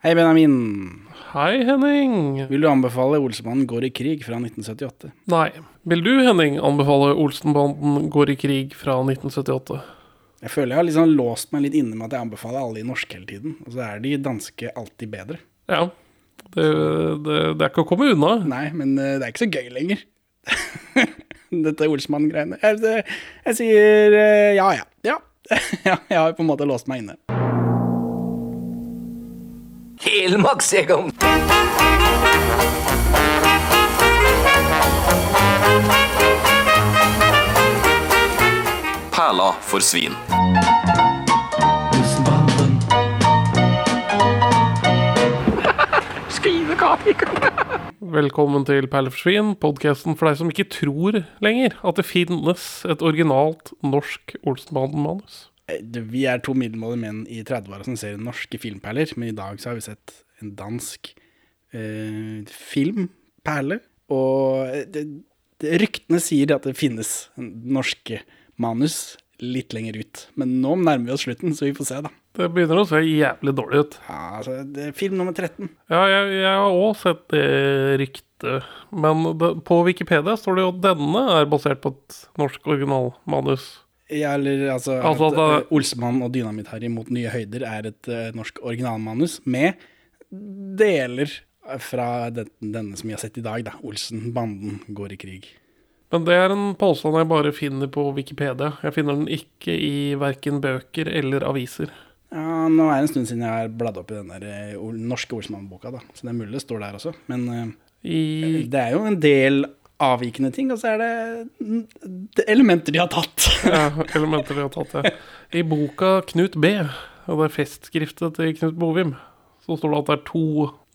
Hei, Benjamin. Hei, Henning. Vil du anbefale 'Olsenbanden går i krig fra 1978? Nei. Vil du, Henning, anbefale Olsenbanden går i krig fra 1978? Jeg føler jeg har liksom låst meg litt inne med at jeg anbefaler alle de norske hele tiden. Og så er de danske alltid bedre. Ja. Det, det, det er ikke å komme unna. Nei, men eh, det er ikke så gøy lenger. Dette Olsmann-greiene. Jeg, jeg sier eh, ja, ja. Ja. ja. Jeg har på en måte låst meg inne. Helmaks, Egon. Perla for svin. Velkommen til Perleforsvin, podkasten for deg som ikke tror lenger at det finnes et originalt norsk Olsenbanden-manus. Eh, Vi er to middelmådige menn i 30-åra som ser norske filmperler, men i dag så har vi sett en dansk eh, filmperle. Og eh, det, det, ryktene sier at det finnes norske manus litt lenger ut. Men nå nærmer vi oss slutten, så vi får se, da. Det begynner å se jævlig dårlig ut. Ja, altså, det er film nummer 13. Ja, jeg, jeg har òg sett det ryktet, men det, på Wikipedia står det jo at denne er basert på et norsk originalmanus. Ja, eller altså, Altså, at, da- eh, Olsemann og Dynamitt-Harry mot nye høyder er et uh, norsk originalmanus med deler fra den, denne som vi har sett i dag, da. Olsen-banden går i krig. Men det er en påstand jeg bare finner på Wikipedia. Jeg finner den ikke i verken bøker eller aviser. Ja, nå er det en stund siden jeg har bladd opp i den der eh, norske Olsmann-boka, da. Så det er mulig det står der også. Men uh, I det er jo en del avvikende ting, og så er det, elementer de har tatt. ja, elementer de har tatt, ja. I boka Knut B, og det er festskriftet til Knut Bovim, så står det at det er to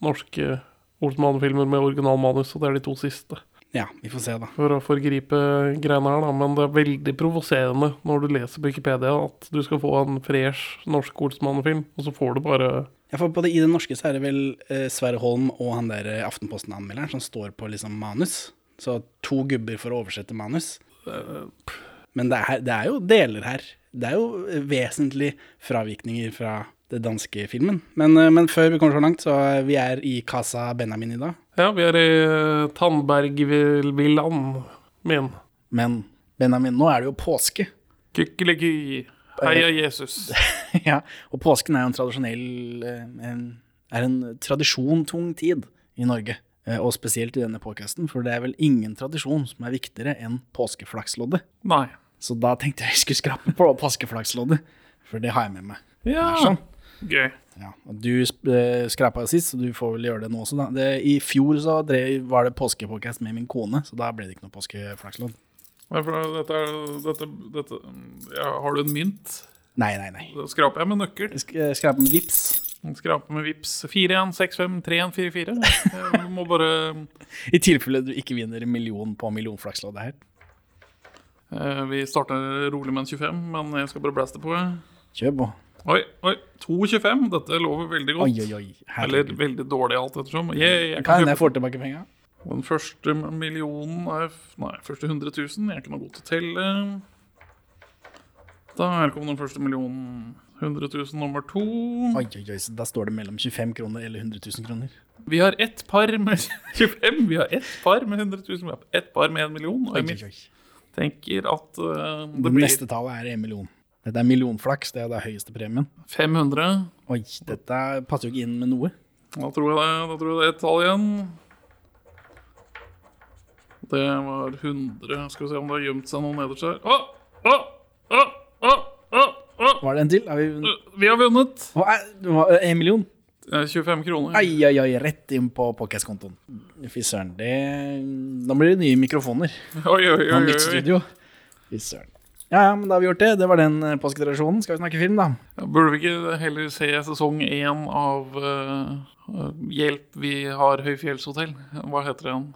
norske Olsmann-filmer med originalmanus, og det er de to siste. ja, vi får se, da. For å forgripe greiene her, da, men det er veldig provoserende når du leser på Wikipedia at du skal få en fresh norsk Olsmann-film, og så får du bare Ja, for både I det norske så er det vel eh, Sverre Holm og han der eh, Aftenposten-anmelderen som står på liksom manus. Så to gubber for å oversette manus. Men det er, det er jo deler her. Det er jo vesentlige fravikninger fra det danske filmen. Men, eh, men før vi kommer så langt, så vi er i Casa Benjamin i dag. Ja, vi er i uh, Tandbergvilland min. Men Benjamin, nå er det jo påske. Kykkeliky. Heia Jesus. ja, og påsken er jo en tradisjonell eh, en, er en tradisjontung tid i Norge. Eh, Og spesielt i denne podcasten, for det er vel ingen tradisjon som er viktigere enn påskeflaksloddet. Nei. Så da tenkte jeg jeg skulle skrape på påskeflaksloddet, for det har jeg med meg. Ja. Sånn. Gøy. Ja, du eh, skrapa sist, så du får vel gjøre det nå også. Da. Det, I fjor så drev, var det påskepodcast med min kone, så da ble det ikke noe påskeflakslodd. Nei, for Dette, er- dette, dette ja, Har du en mynt? Nei, nei, nei. Da skraper jeg med nøkkel. Sk- skraper med vips. Skraper med vips 41653144. Jeg må bare I tilfelle du ikke vinner en million på millionflaksloddet her. eh, Vi starter rolig med en 25, men jeg skal bare blaste på. Kjør på. Oi, oi. 2,25. Dette lover veldig godt. Oi, oi, oi. Eller veldig dårlig, alt ettersom. Jeg, jeg Kan kan jeg får tilbake penga. Den første millionen er Nei, første 100 000. Jeg er ikke noe god til å telle. Der kom den første millionen. 100 000 nummer to. Oi, oi, oi, så da står det mellom 25 kroner eller 100 000 kroner. Vi har ett par med 25. Vi har ett par med 100 000. Vi har ett par med en million. Og jeg tenker at uh, det Det blir neste tallet er 1 million. Dette er millionflaks, det er den høyeste premien. 500. Oi, dette passer jo ikke inn med noe. Da tror jeg det, da tror jeg det er ett tall igjen. Det var 100. Skal vi se om det har gjemt seg noe nederst her. Å, å, å. Var det en til? Har vi... Vi har vunnet. Er en million? Eh, 25 kroner. Ai, ai, ai, rett inn på podcast-kontoen. Fy søren, det Da blir det nye mikrofoner. Oi, oi, oi, nytt studio. Fy søren. Ja, ja, men da har vi gjort det. Det var den eh, påsketradisjonen. Skal vi snakke film, da? Burde vi ikke heller se sesong én av uh, Hjelp, vi har høyfjellshotell? Hva heter det igjen?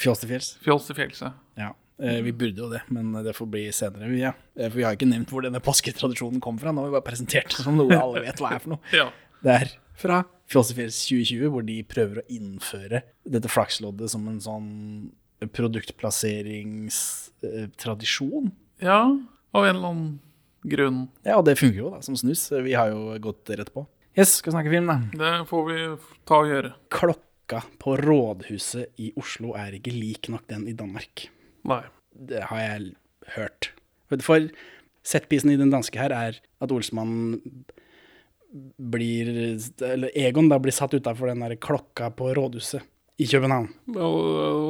Fjols til fjells. Fjols til fjells, ja. Ja. Eh, vi burde jo det, men det får bli senere. vi, Ja. Eh, For vi har ikke nevnt hvor denne påsketradisjonen kom fra. Nå har vi bare presentert det som noe alle vet hva er for noe. ja. Det er fra Fjols 2020, hvor de prøver å innføre dette flaksloddet som en sånn produktplasseringstradisjon. Ja, av en eller annen grunn. Ja, og det funker jo da, som snus. Vi har jo gått rett på. Yes, skal vi snakke film, da. Det får vi ta og gjøre. Klokka på rådhuset i Oslo er ikke lik nok den i Danmark. Nei. Det har jeg hørt. For setpisen i den danske her er at Olsmannen blir Eller Egon da blir satt utafor den der klokka på rådhuset i København. Og,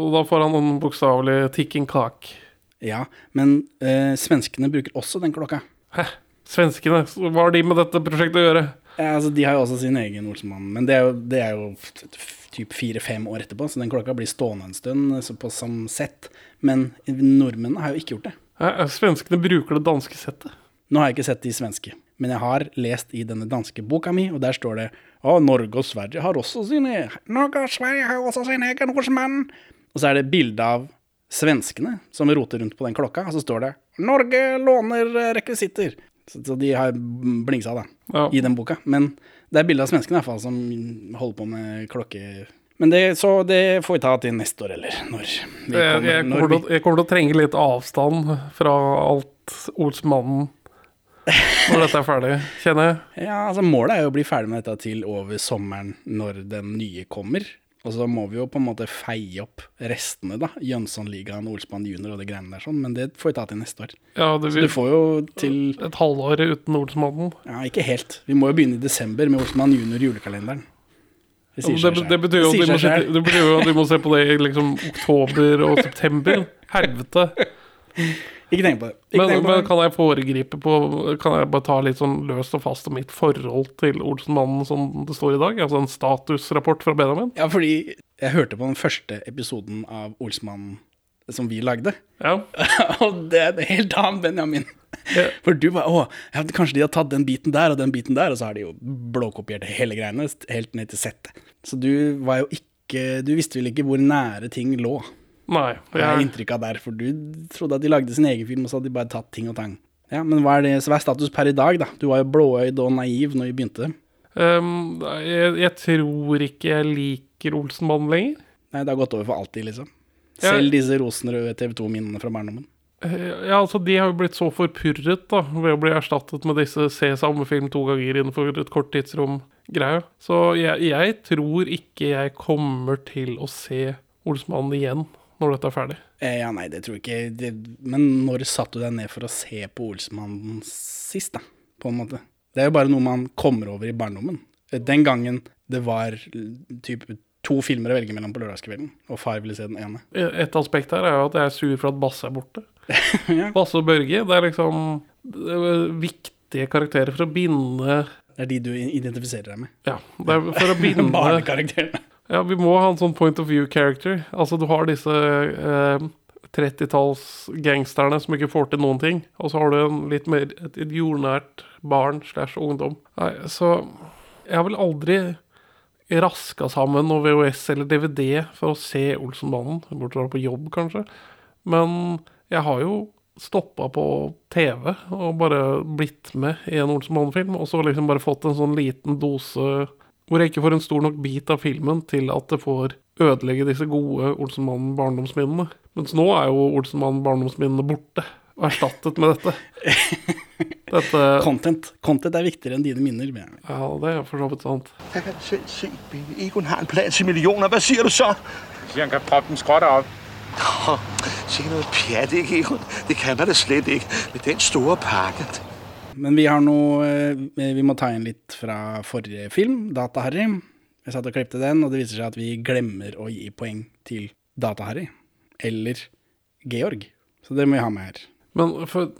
og da får han en bokstavelig tikking clock. Ja, men eh, svenskene bruker også den klokka. Hæ? Svenskene, hva har de med dette prosjektet å gjøre? Ja, altså, de har jo også sin egen Olsenmann, men det er jo, det er jo typ fire-fem år etterpå, så den klokka blir stående en stund så på, som sett. Men nordmennene har jo ikke gjort det. Ja, Svenskene bruker det danske settet. Nå har jeg ikke sett de svenske, men jeg har lest i denne danske boka mi, og der står det å, Norge og Sverige har også sine Norge og Sverige har også sin egen Olsenmann. Og så er det bilde av svenskene som roter rundt på den klokka, og så står det Norge låner eh, rekvisitter. Så, så de har blingsa, da, Ja. i den boka. Men det er bilde av svenskene i hvert fall som holder på med klokke... Men det, så det får vi ta til neste år, eller når vi kommer. jeg, når kommer vi, til, jeg kommer til å trenge litt avstand fra alt Olsmannen når dette er ferdig, kjenner jeg. Ja, altså Målet er jo å bli ferdig med dette til over sommeren når den nye kommer. Og så må vi jo på en måte feie opp restene, da. Jønssonligaen, Olsmann junior og det greiene der sånn. Men det får vi ta til neste år. Ja, det Så du får jo til et halvår uten Olsmannen. Ja, ikke helt. Vi må jo begynne i desember med Olsmann junior julekalenderen. Det sier seg Det, det betyr jo at vi de at de må se på det i liksom oktober og september. Helvete. Ikke tenk på det. Ikke Men, men kan jeg foregripe på Kan jeg bare ta litt sånn løst og fast om mitt forhold til Olsenmannen som det står i dag? Altså en statusrapport fra Benjamin? Ja, fordi jeg hørte på den første episoden av Olsenmannen som vi lagde. Ja. og det er en helt annen Benjamin. Ja. For du bare Å, ja, kanskje de har tatt den biten der og den biten der, og så har de jo blåkopiert hele greiene helt ned til settet. Så du var jo ikke Du visste vel ikke hvor nære ting lå, Nei. jeg har inntrykk av der. For du trodde at de lagde sin egen film, og så hadde de bare tatt ting og tang. Ja, Men hva er, det, hva er status per i dag, da? Du var jo blåøyd og naiv når vi begynte. um, jeg, jeg tror ikke jeg liker Olsenmannen lenger. Nei, det har gått over for alltid, liksom. Selv Selv disse rosenrøde TV 2-minnene fra barndommen. Eh, Ja, altså De har jo blitt så forpurret da ved å bli erstattet med disse se samme film to ganger innenfor et kort tidsrom-greia. Så jeg, jeg tror ikke jeg kommer til å se Olsmannen igjen når dette er ferdig. Eh, ja, nei, det tror jeg ikke. Det, men når satte du deg ned for å se på Olsmannen sist, da? På en måte. Det er jo bare noe man kommer over i barndommen. Eh, Den gangen det var eh, typ to filmer å velge mellom på lørdagskvelden, og far ville se den ene. Et aspekt her er jo at jeg er sur for at Basse er borte. Ja. Basse og Børge, det er liksom det er viktige karakterer for å binde Det er de du identifiserer deg med. Ja, det er for å binde Barnekarakterene. Ja, vi må ha en sånn point of view character. Altså, du har disse eh, 30-talls gangsterne som ikke får til noen ting, og så har du en litt mer et, jordnært barn slash ungdom. Nei, så jeg har vel aldri raska sammen noe VHS eller DVD for å se Olsenmannen, bortsett fra på jobb, kanskje. Men jeg har jo stoppa på TV og bare blitt med i en Olsenmannen-film, og så liksom bare fått en sånn liten dose hvor jeg ikke får en stor nok bit av filmen til at det får ødelegge disse gode Olsenmannen-barndomsminnene. Mens nå er jo Olsenmannen-barndomsminnene borte og erstattet med dette. Dette Content. Content er viktigere enn dine minner. mener jeg. Ja, det er for så vidt sant. Jeg kan selv se, baby. Egon har en plan til millioner. Hva sier du så? Sier han kan proppe den skrotter op. Nå, se noget pjat, ikke, Egon? Det kan man da slett ikke med den store pakke. Men vi har noe eh, Vi må ta inn litt fra forrige film, Data-Harry. Jeg satt og klippte den, og det viser seg at vi glemmer å gi poeng til Data-Harry. Eller Georg. Så det må vi ha med her. Men for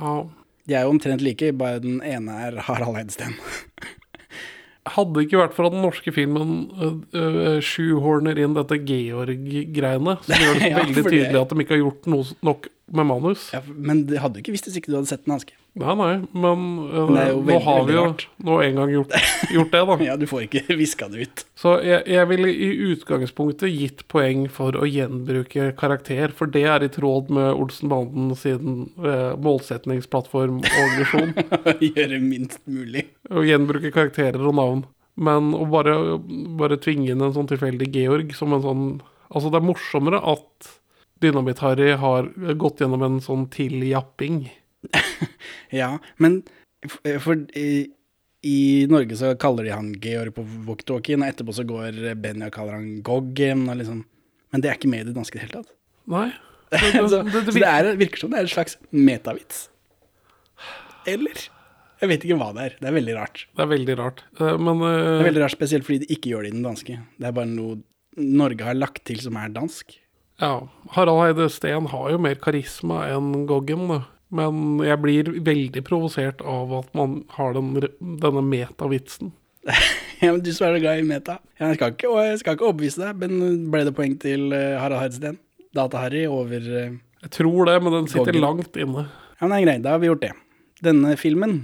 Ja. De er jo omtrent like, bare den ene er Harald Eidsten. Hadde det ikke vært for at den norske filmen uh, sjuhorner inn dette Georg-greiene, så gjør det Ja, veldig tydelig at de ikke har gjort noe nok med manus Ja, men det hadde du ikke visst hvis ikke du hadde sett den hanske. Nei, nei, men, uh, nei, det er nå har vi jo nå en gang gjort, gjort det, da. Ja, du får ikke viska det ut. Så jeg, jeg ville i utgangspunktet gitt poeng for å gjenbruke karakter, for det er i tråd med Olsen-banden sin uh, målsetningsplattform og visjon. Gjøre minst mulig. Å gjenbruke karakterer og navn. Men å bare, bare tvinge inn en sånn tilfeldig Georg som en sånn Altså, det er morsommere at Dynamitt-Harry har gått gjennom en sånn tiljapping. Ja, men for, for i, I Norge så kaller de han Georg på walkietalkien, og etterpå så går Benny og kaller han Goggen. Og liksom. Men det er ikke med i det danske i det hele tatt. Nei. så, det- det så det er, virker som det er en slags metavits. Eller? Jeg vet ikke hva det er. Det er veldig rart. Det er veldig rart. uh, Men Det er eh, veldig rart Spesielt fordi de ikke gjør det i den danske. Det er bare noe Norge har lagt til som er dansk. ja, Harald Heide Steen har jo mer karisma enn Goggen, da. Men jeg blir veldig provosert av at man har den, denne metavitsen. Ja, men Du som er så glad i meta. Jeg skal ikke, og jeg skal ikke overbevise deg, men ble det poeng til eh, Harald Heidsten? Data-Harry over eh, Jeg tror det, men den sitter Goggen. langt inne. Ja, men det er greit, da har vi gjort det. Denne filmen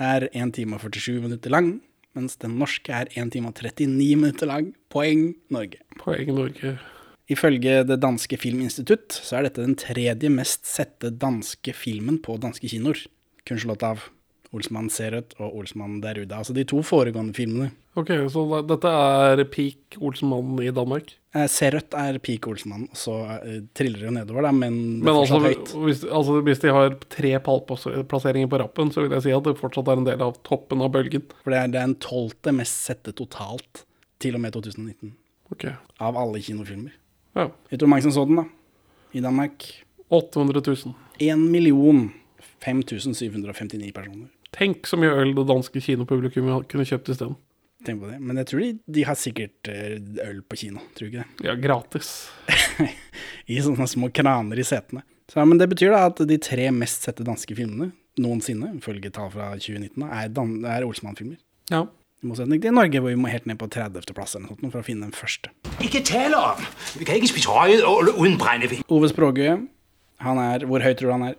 er 1 time og 47 minutter lang, mens den norske er 1 time og 39 minutter lang. Poeng Norge. Poeng Norge. Ifølge det danske filminstitutt så er dette den tredje mest sette danske filmen på danske kinoer. Kun slått av Olsmann Serøt og Olsmann Deruda. Altså de to foregående filmene. Ok, så dette er peak Olsmann i Danmark? Eh, Serøt er peak Olsmann, og så eh, triller det jo nedover, da, men Men altså høyt. hvis, altså, hvis de har tre pallplasseringer på rappen, så vil jeg si at det fortsatt er en del av toppen av bølgen. For det er den tolvte mest sette totalt, til og med 2019, Okay. av alle kinofilmer. Ja. Vet du hvor mange som så den, da? I Danmark? 800 000. 1 million 5759 personer. Tenk så mye øl det danske kinopublikummet kunne kjøpt isteden. Tenk på det. Men jeg tror de, de har sikkert eh, øl på kino, tror du ikke det? Ja, gratis. I sånne små kraner i setene. Så, ja, men det betyr da at de tre mest sette danske filmene noensinne, ifølge tall fra 2019, er, er Olsmann-filmer. Ja. I motsetning til Norge, hvor vi må helt ned på 30. plass eller noe sånt for å finne den første. Ikke tale om. Vi kan ikke spise røget og uden. Ove Språgøye, han er Hvor høy tror du han er?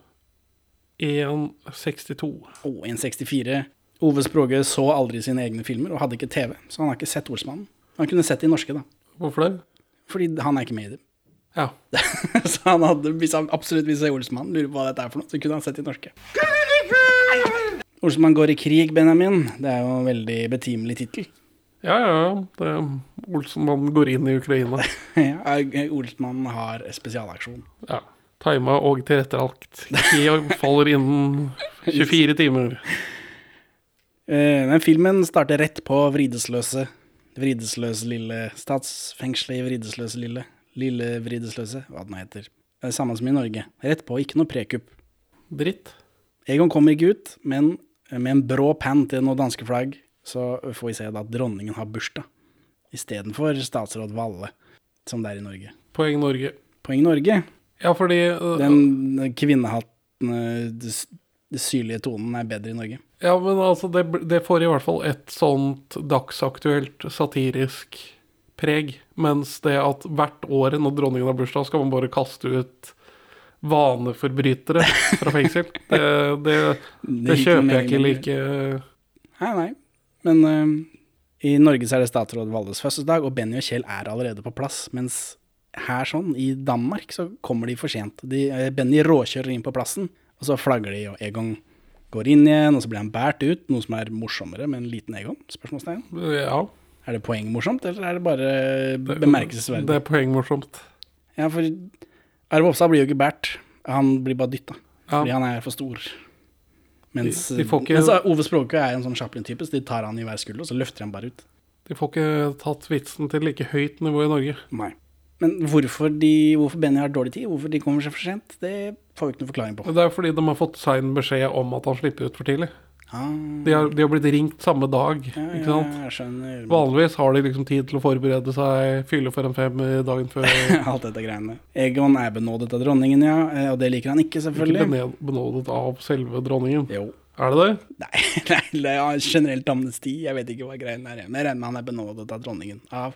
1,62. Å, 1,64. Ove Språgøye så aldri sine egne filmer og hadde ikke TV, så han har ikke sett Olsmannen. Han kunne sett de norske, da. Hvorfor det? Fordi han er ikke med i det. Ja. så han hadde, hvis han absolutt vil se Olsmannen, lurer på hva dette er for noe, så kunne han sett de norske. Olsmann går i krig, Benjamin. Det er jo en veldig betimelig tittel. Ja, ja. Det- Olsenmannen går inn i Ukraina. Ja, Olsmann har spesialaksjon. Ja. Tima og tilrettelagt. Kiev faller innen 24 timer. Eh, Den filmen starter rett på Vridesløse. Vridesløse lille Statsfengselet i Vridesløse lille. Lille Vridesløse, hva det nå heter. Det er samme som i Norge. Rett på, ikke noe prekupp. Dritt. Egon kommer ikke ut, men med en brå penn til noe danske flagg, så får vi se da at dronningen har bursdag. Istedenfor statsråd Valle, som det er i Norge. Poeng Norge. Poeng Norge. Ja, fordi uh, Den kvinnehattende, den s- syrlige tonen er bedre i Norge. Ja, men altså, det, det får i hvert fall et sånt dagsaktuelt satirisk preg. Mens det at hvert år når dronningen har bursdag, skal man bare kaste ut vaneforbrytere fra fengsel. Det, det, det kjøper jeg ikke like Nei, nei. Men eh, i Norge så er det statsråd Valdes fødselsdag, og Benny og Kjell er allerede på plass. Mens her sånn, i Danmark, så kommer de for sent. De, eh, Benny råkjører inn på plassen, og så flagger de, og Egon går inn igjen, og så blir han båret ut, noe som er morsommere med en liten Egon? Spørsmålstegn. Ja. Er det poengmorsomt, eller er det bare bemerkelsesverdig? Det er poengmorsomt. Ja, for Arve Oppsal blir jo ikke båret, han blir bare dytta, Ja. fordi han er for stor. Mens, De- de ikke- mens Ove Språkøy er en sånn Chaplin-type, så de tar han i hver skulder, og så løfter han bare ut. De får ikke tatt vitsen til like høyt nivå i Norge. Nei. Men hvorfor, de, hvorfor Benny har dårlig tid, hvorfor de kommer seg for sent, det får vi ikke noen forklaring på. Det er fordi de har fått sein beskjed om at han slipper ut for tidlig. Ah, De har, de har blitt ringt samme dag, ja, ikke ja, sant? jeg skjønner. Vanligvis har de liksom tid til å forberede seg, fylle for en fem i dagen før. Alt dette greiene. Egon er benådet av dronningen, ja, eh, og det liker han ikke, Ikke selvfølgelig. bened- benådet av selve dronningen. Jo. Er det det? Nei, nei, det er generelt amnesti. Jeg vet ikke hva greien er. Men jeg regner med han er benådet av dronningen. Av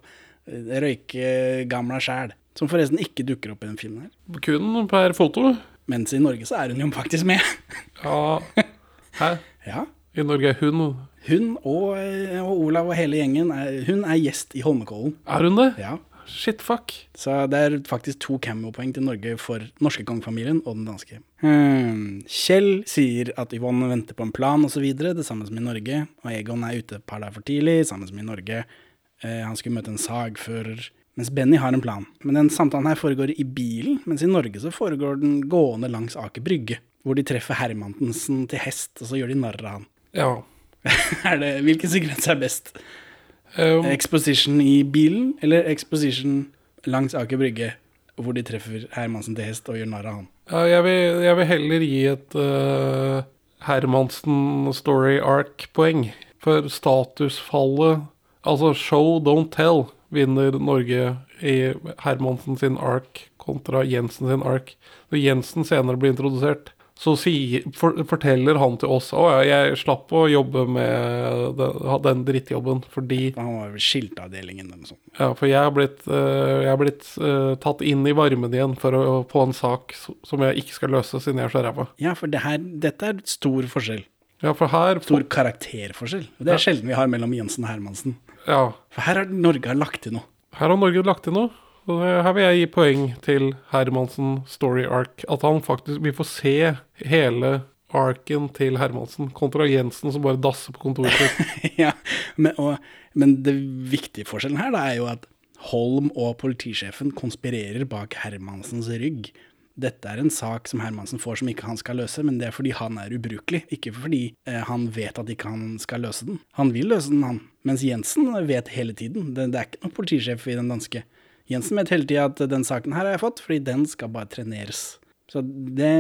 eh, røykegamla sjæl. Som forresten ikke dukker opp i den filmen her. Kun per foto? Mens i Norge så er hun jo faktisk med. Ja. Hæ? Ja. I Norge er hun Hun og, eh, og Olav og hele gjengen er, Hun er gjest i Holmenkollen. Er hun det? Ja. Shit, fuck. Så det er faktisk to cameo-poeng til Norge for norske kongefamilien og den danske. Hmm. Kjell sier at Yvonne venter på en plan osv., det samme som i Norge. Og Egon er ute et par dager for tidlig, samme som i Norge. Eh, han skulle møte en sagfører. Mens Benny har en plan. Men den samtalen her foregår i bilen, mens i Norge så foregår den gående langs Aker Brygge. Hvor de treffer Hermansen til hest, og så gjør de narr av han. Ja. er det, hvilken sekvens er best? Um, Exposition i bilen, eller exposition langs Aker Brygge, hvor de treffer Hermansen til hest og gjør narr av han? ja, jeg, vil, jeg vil heller gi et uh, Hermansen story arc-poeng. For statusfallet, altså show, don't tell, vinner Norge i Hermansen sin arc kontra Jensen sin arc. Når Jensen senere blir introdusert, så sier, for, forteller han til oss å ja, jeg slapp å jobbe med den, den drittjobben fordi Han var vel skiltavdelingen eller noe sånt. Ja, for jeg har blitt, eh, jeg har blitt uh, tatt inn i varmen igjen for å få en sak som jeg ikke skal løse siden jeg er så ræva. Ja, for det her, dette er stor forskjell. Ja, for her Stor karakterforskjell. Det er sjelden vi har mellom Jensen og Hermansen. Ja, For her har Norge lagt til noe. her har Norge lagt til noe. Og her vil jeg gi poeng til Hermansen story arc. At han faktisk Vi får se hele arken til Hermansen kontra Jensen som bare dasser på kontoret sitt. ja, men, og, men det viktige forskjellen her da, er jo at Holm og politisjefen konspirerer bak Hermansens rygg. Dette er en sak som Hermansen får som ikke han skal løse, men det er fordi han er ubrukelig, ikke fordi eh, han vet at ikke han skal løse den. Han vil løse den, han. Mens Jensen vet hele tiden. Det, det er ikke noen politisjef i den danske. Jensen vet hele tida at den saken her har jeg fått, fordi den skal bare treneres. Så det,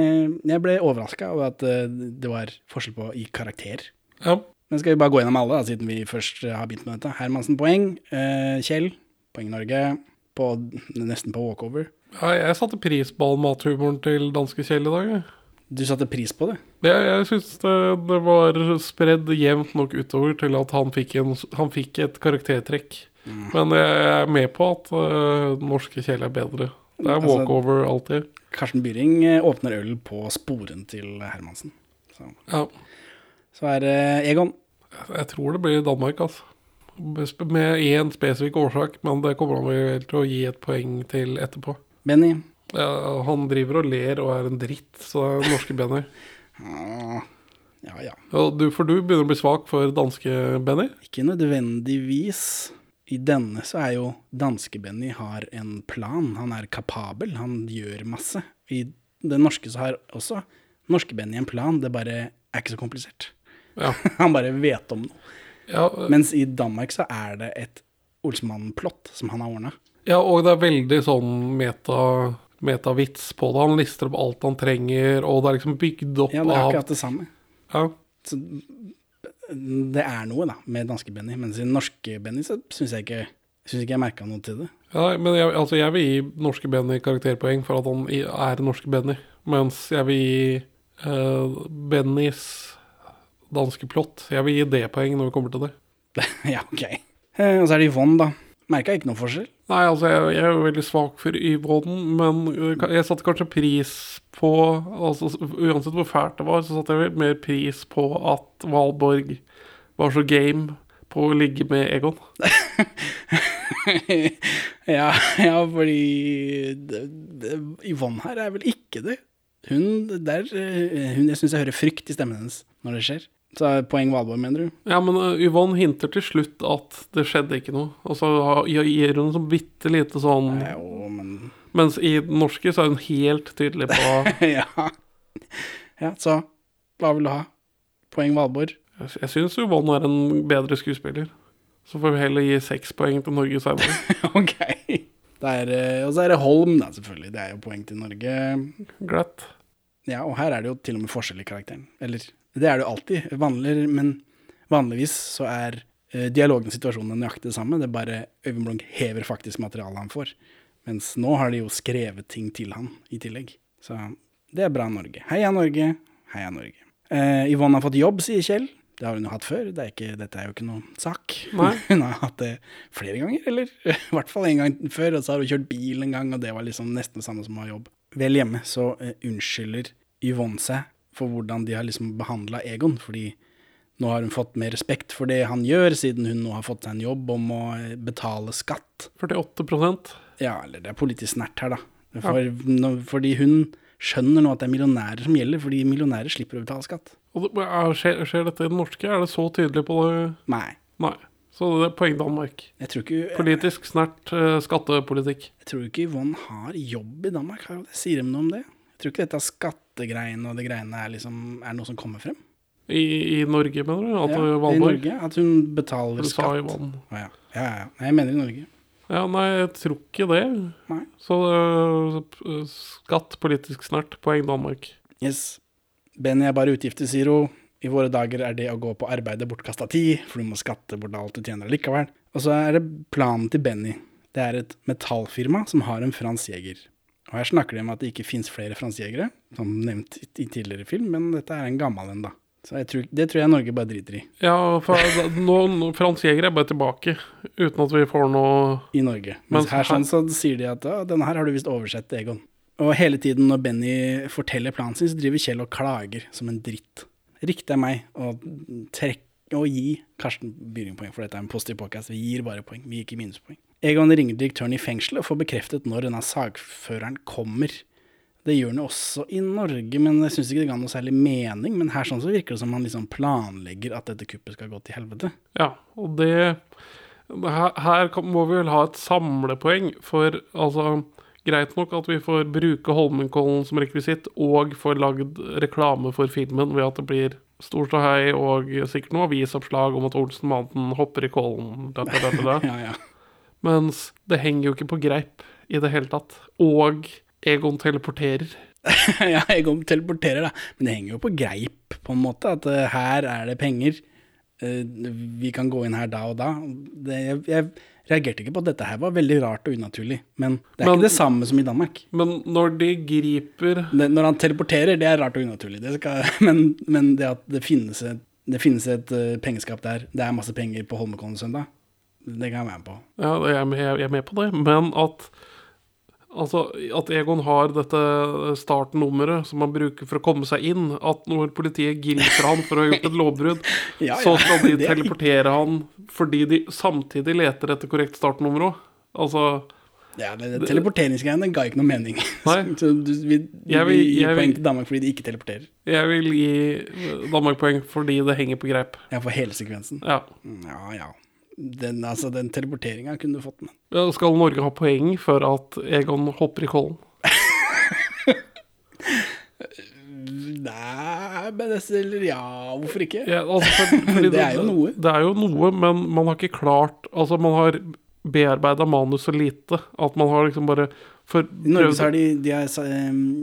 jeg ble overraska over at eh, det var forskjell på i karakter. Ja, Men skal vi bare gå gjennom alle, da, siden vi først har begynt med dette. Hermansen poeng. Eh, Kjell poeng Norge. På, nesten på walkover. ja jeg satte pris på all mathumoren til danske Kjell i dag. Du satte pris på det. Jeg, jeg syns det, det var spredd jevnt nok utover til at han fikk, en, han fikk et karaktertrekk. Men jeg er med på at uh, norske Kjell er bedre. Det er Altså- walkover alltid. Karsten Byring eh, åpner øl på sporen til Hermansen. Så, Ja, så er det Egon. jeg tror det blir Danmark, altså. Med én spesifikk årsak, men det kommer han vel til å gi et poeng til etterpå. Benny. Ja, han driver og ler og er en dritt, så det er norske Benny. Ah, ja ja. Du, for du begynner å bli svak for danske Benny? Ikke nødvendigvis. I denne så er jo danske-Benny har en plan. Han er kapabel, han gjør masse. I den norske så har også norske-Benny en plan, det bare er ikke så komplisert. Ja. han bare vet om noe. Ja, Mens i Danmark så er det et Olsmann-plott som han har ordna. Ja, og det er veldig sånn meta, metavits på det. Han lister opp alt han trenger, og det er liksom bygd opp av Ja, det er akkurat det samme. ja. Så det er noe, da, med danske-Benny. Mens i norske-Benny så syns jeg ikke Syns ikke jeg merka noe til det. ja, men jeg, altså jeg vil gi norske Benny karakterpoeng for at han er norske Benny. Mens jeg vil gi uh, Bennys danske plott Jeg vil gi det poeng når vi kommer til det. ja, ok. Eh, og så er det Yvonne, da. Merka ikke noe forskjell. Nei, altså jeg, jeg er jo veldig svak for Yvonne, men øh, jeg satte kanskje pris på altså Uansett hvor fælt det var, så satte jeg vel mer pris på at Valborg var så game på å ligge med Egon. ja, ja, fordi Yvonne her er vel ikke det. Hun, der, eh, hun Jeg syns jeg hører frykt i stemmen hennes når det skjer. Så er poeng Valborg, mener du? Ja, men øh, Yvonne hinter til slutt at det skjedde ikke noe. Og så gir hun sånn bitte lite sånn Jo, men Mens i den norske så er hun helt tydelig på ja. ja, så hva vil du ha? Poeng Valborg? Jeg, jeg syns Yvonne er en bedre skuespiller. Så får vi heller gi seks poeng til Norge senere. ok. Det er, eh, og så er det Holm, da, selvfølgelig. Det er jo poeng til Norge. Glatt. Ja, og her er det jo til og med forskjell i karakteren. Eller, det er det jo alltid. Vanlig, men vanligvis så er eh, dialogen og situasjonen nøyaktig det samme. Det er bare Øyvind Blunk hever faktisk materialet han får. Mens nå har de jo skrevet ting til han i tillegg. Så det er bra Norge. Heia Norge, heia Norge. Eh, Yvonne har fått jobb, sier Kjell. Det har hun jo hatt før. Det er ikke, dette er jo ikke noen sak. Nei. Hun har hatt det flere ganger, eller i hvert fall en gang før. Og så har hun kjørt bil en gang, og det var liksom nesten det samme som å ha jobb. Vel hjemme så eh, unnskylder Yvonne seg for hvordan de har liksom behandla Egon, fordi nå har hun fått mer respekt for det han gjør, siden hun nå har fått seg en jobb om å betale skatt. 48% Ja, eller det er politisk snert her, da. For, nå, fordi hun skjønner nå at det er millionærer som gjelder, fordi millionærer slipper å betale skatt. Og det, er, skjer, skjer dette i det norske? Er det så tydelig på det? Nei. Nei. Så det er poeng Danmark. Ikke, Politisk snert eh, skattepolitikk. jeg tror ikke Yvonne har jobb i Danmark. Sier de noe om det? Tror ikke dette skattegreiene og det greiene er, liksom, er noe som kommer frem. I, I Norge, mener du? At Ja, I Norge. At hun betaler skatt. Ivan. Å, ja. Ja, ja. Nei, jeg mener i Norge. Ja, nei, jeg tror ikke det. Nei. Så uh, skatt, politisk snert, poeng Danmark. Yes. Benny er bare utgifter, sier hun. I våre dager er det å gå på arbeidet bortkasta tid, for du må skatte bort alt du tjener likevel. Og så er det planen til Benny. Det er et metallfirma som har en Frans Jæger. Og her snakker de om at det ikke fins flere franskjegere, som nevnt i, i tidligere film, men dette er en gammel en, da. Så tror, det tror jeg Norge bare driter i. Ja, for nå, nå, er bare tilbake, uten at vi får noe i Norge. Men Mens her her- sånn så sier de at «Å, denne her har du visst oversett, Egon. Og hele tiden når Benny forteller planen sin, så driver Kjell og klager som en dritt. Riktig er meg å trekke og gi Karsten Byring-poeng, for dette er en positiv podcast. Vi gir bare poeng, vi gir ikke minuspoeng. Egon ringer direktøren i fengselet og får bekreftet når denne sagføreren kommer. Det gjør han også i Norge, men jeg syns ikke det ga noe særlig mening. Men her sånn så virker det som han liksom planlegger at dette kuppet skal gå til helvete. Ja, og det Her, her må vi vel ha et samlepoeng, for altså Greit nok at vi får bruke Holmenkollen som rekvisitt, og får lagd reklame for filmen ved at det blir stor ståhei og sikkert noe avisoppslag om at Olsen-mannen hopper i kollen. Da, da, da. Ja, ja. Mens det henger jo ikke på greip i det hele tatt. Og Egon teleporterer. ja, Egon teleporterer, da. Men det henger jo på greip, på en måte. At uh, her er det penger. Uh, vi kan gå inn her da og da. Det, jeg, jeg reagerte ikke på at dette her var veldig rart og unaturlig. Men det er Men- ikke det samme som i Danmark. Men når de griper Det, når han teleporterer, det er rart og unaturlig. Det skal, men, men det at det finnes et, det finnes et uh, pengeskap der, det er masse penger på Holmenkollen søndag, det kan jeg være med på. Ja, jeg er med, jeg er med på det, men at Altså, at Egon har dette startnummeret som han bruker for å komme seg inn. At når politiet griper han for å ha gjort et lovbrudd, Ja, så skal de teleportere er- han fordi de samtidig leter etter korrekt startnummer òg. Altså Ja, det, det Teleporteringsgreiene ga ikke noe mening. Nei. Så du, vi, Jeg vil- vil- poeng til Danmark fordi de ikke teleporterer. Jeg vil gi Danmark poeng fordi det henger på greip. Ja, for hele sekvensen. Ja. Ja, ja. Den, altså, den teleporteringa kunne du fått med. Skal Norge ha poeng for at Egon hopper i kollen? Nei, men det, eller ja, hvorfor ikke? Ja, altså, for, Det er jo noe. Det er jo noe, men man har ikke klart Altså, man har bearbeida manus så lite at man har liksom bare for, I Norge så har de, de, har,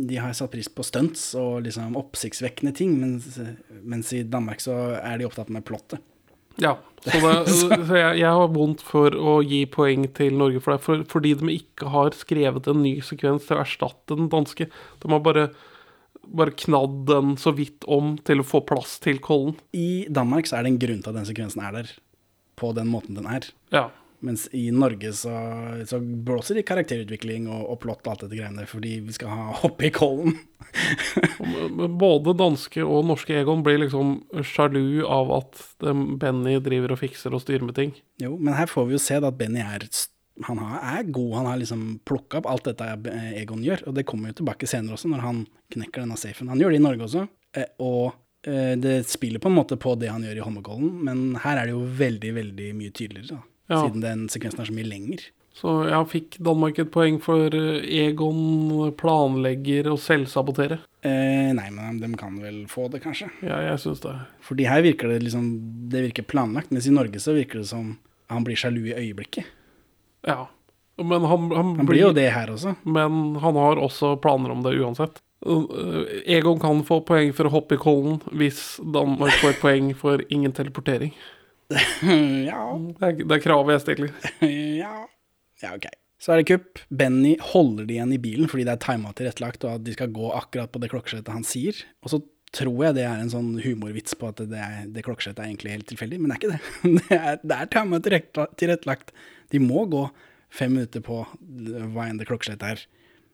de har satt pris på stunts og liksom oppsiktsvekkende ting, mens, mens i Danmark så er de opptatt med plottet. Ja. Så, det, jeg, jeg har vondt for å gi poeng til Norge for det, for, fordi de ikke har skrevet en ny sekvens til å erstatte den danske. De har bare, bare knadd den så vidt om til å få plass til Kollen. I Danmark så er det en grunn til at den sekvensen er der, på den måten den er. Ja. Mens i Norge så, så blåser de karakterutvikling og, og plott og alt dette greiene, fordi vi skal ha hoppe i kollen. Både danske og norske Egon blir liksom sjalu av at Benny driver og fikser og styrer med ting. Jo, men her får vi jo se at Benny er, han har, er god. Han har liksom plukka opp alt dette eh, Egon gjør, og det kommer jo tilbake senere også, når han knekker denne safen. Han gjør det i Norge også, eh, og eh, det spiller på en måte på det han gjør i Holmenkollen, men her er det jo veldig, veldig mye tydeligere, da. Ja. Siden den sekvensen er så mye lenger. Så jeg fikk Danmark et poeng for eh, Egon planlegger å selvsabotere. Eh, nei, men de kan vel få det, kanskje. Ja, jeg syns det. Fordi her virker det liksom Det virker planlagt, mens i Norge så virker det som han blir sjalu i øyeblikket. Ja. Men han, han, Han blir jo det her også. Men han har også planer om det uansett. Uh, Egon kan få poeng for å hoppe i kollen hvis Danmark får et poeng for ingen teleportering. ja. Det er, det er kravet jeg stiller. ja. Ja, ok. Så er det kupp. Benny holder de igjen i bilen fordi det er tima tilrettelagt, og at de skal gå akkurat på det klokkeslettet han sier. Og så tror jeg det er en sånn humorvits på at det, er, det klokkeslettet er egentlig helt tilfeldig, men det er ikke det. Det er, det er tima tilrettelagt. De må gå fem minutter på hva enn det klokkeslettet er.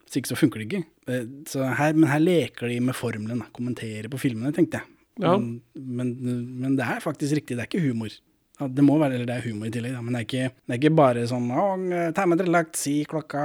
Hvis ikke så funker det ikke. Eh, Så her, men her leker de med formelen, kommenterer på filmene, tenkte jeg. Ja. Men, men, men det er faktisk riktig, det er ikke humor. Det må være, eller det er humor i tillegg, men det er ikke, det er ikke bare sånn «Å, dere lagt, si klokka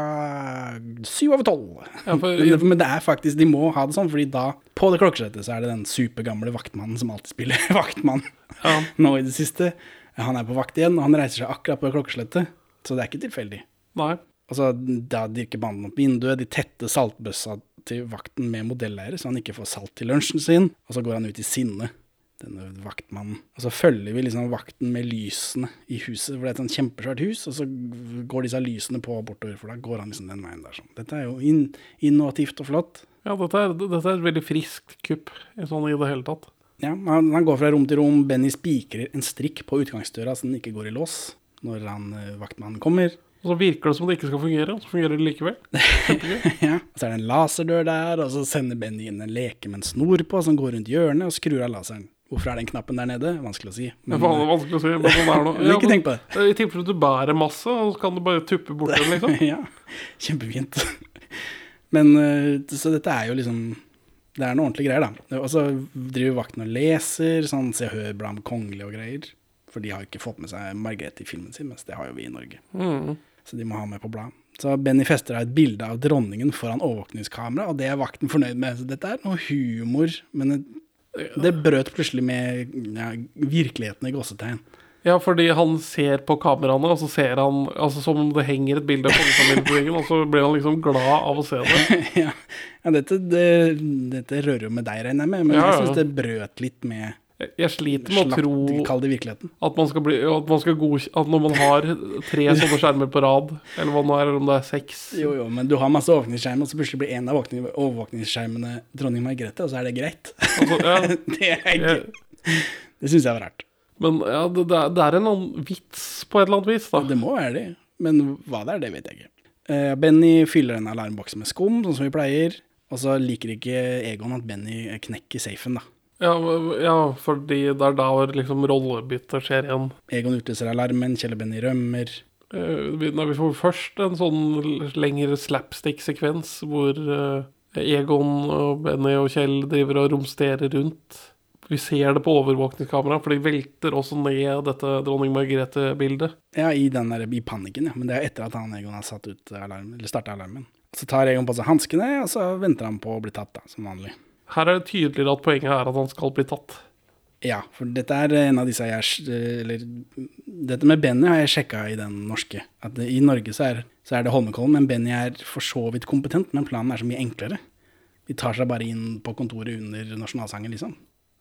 syv over tolv. Ja, men, det- er faktisk, de må ha det sånn, fordi da, på det klokkeslettet, så er det den supergamle vaktmannen som alltid spiller vaktmann. Ja. Nå i det siste. Han er på vakt igjen, og han reiser seg akkurat på klokkeslettet. Så det er ikke tilfeldig. Nei. Altså, da dirker banden opp vinduet, de tette saltbøssa til vakten med modelleiere, så han ikke får salt til lunsjen sin, og så går han ut i sinne. denne vaktmannen. Og så følger vi liksom vakten med lysene i huset, for det er et sånn kjempesvært hus, og så går disse lysene på bortover, for da går han liksom den veien der sånn. Dette er jo in innovativt og flott. Ja, dette er, dette er et veldig friskt kupp sånn i det hele tatt. Ja, han, han går fra rom til rom, Benny spikrer en strikk på utgangsdøra så den ikke går i lås når han, eh, vaktmannen kommer. Og så virker det som det ikke skal fungere, og så fungerer det likevel. Ja, så er det en laserdør der, og så sender Benny inn en leke med en snor på, som går rundt hjørnet og skrur av laseren. Hvorfor er den knappen der nede? Vanskelig å si. Det er vanskelig å si, men sånn er det nå. Ikke tenk på det. I tilfelle du bærer masse, og så kan du bare tuppe bort den, liksom. ja, kjempefint. Men eh, så dette er jo liksom Det er noe ordentlige greier, da. Og så driver vakten og leser, sånn Se og Hør blant kongelige og greier. For de har ikke fått med seg Margrethe i filmen sin, mens det har jo vi i Norge. Mm. Så de må ha med på bladet. Så Benny fester da et bilde av dronningen foran overvåkningskamera, og det er vakten fornøyd med. Så dette er noe humor, men det, brøt plutselig med ja, virkeligheten i gåsetegn. Ja, fordi han ser på kameraene, og så ser han altså som om det henger et bilde av kongefamilien på veggen, og så blir han liksom glad av å se det. ja, ja dette, det, dette rører jo med deg, regner jeg med, men Ja, jeg syns det brøt litt med Jeg- sliter med å tro at man skal bli At man skal. At når man har tre sånne skjermer på rad, eller hva nå er, eller om det er seks Jo, jo, men du har masse overvåkningsskjermer, og så plutselig blir en av overvåkningsskjermene dronning Margrethe, og så er det greit. altså, ja, det er jeg, Det syns jeg var rart. Men ja, det, det er en annen vits på et eller annet vis, da. Det må være det, men hva det er, det vet jeg ikke. Uh, Benny fyller en alarmboks med skum, sånn som vi pleier, og så liker ikke Egon at Benny knekker safen, da. Ja, ja, fordi det er da liksom rollebyttet skjer igjen. Egon utløser alarmen, Kjell Benny rømmer. Eh, vi, når vi får først en sånn lengre slapstick-sekvens hvor eh, Egon og Benny og Kjell driver og romsterer rundt. Vi ser det på overvåkningskamera, for de velter også ned dette dronning Margrethe-bildet. Ja, i den der, i panikken, ja. Men det er etter at han Egon har satt ut alarmen, eller starta alarmen. Så tar Egon på seg hanskene, og så venter han på å bli tatt, da, som vanlig. Her er det tydeligere at poenget er at han skal bli tatt. Ja, for dette er en av disse jeg Eller dette med Benny har jeg sjekka i den norske. At det, i Norge så er, så er det Holmenkollen, men Benny er for så vidt kompetent, men planen er så mye enklere. De tar seg bare inn på kontoret under nasjonalsangen, liksom.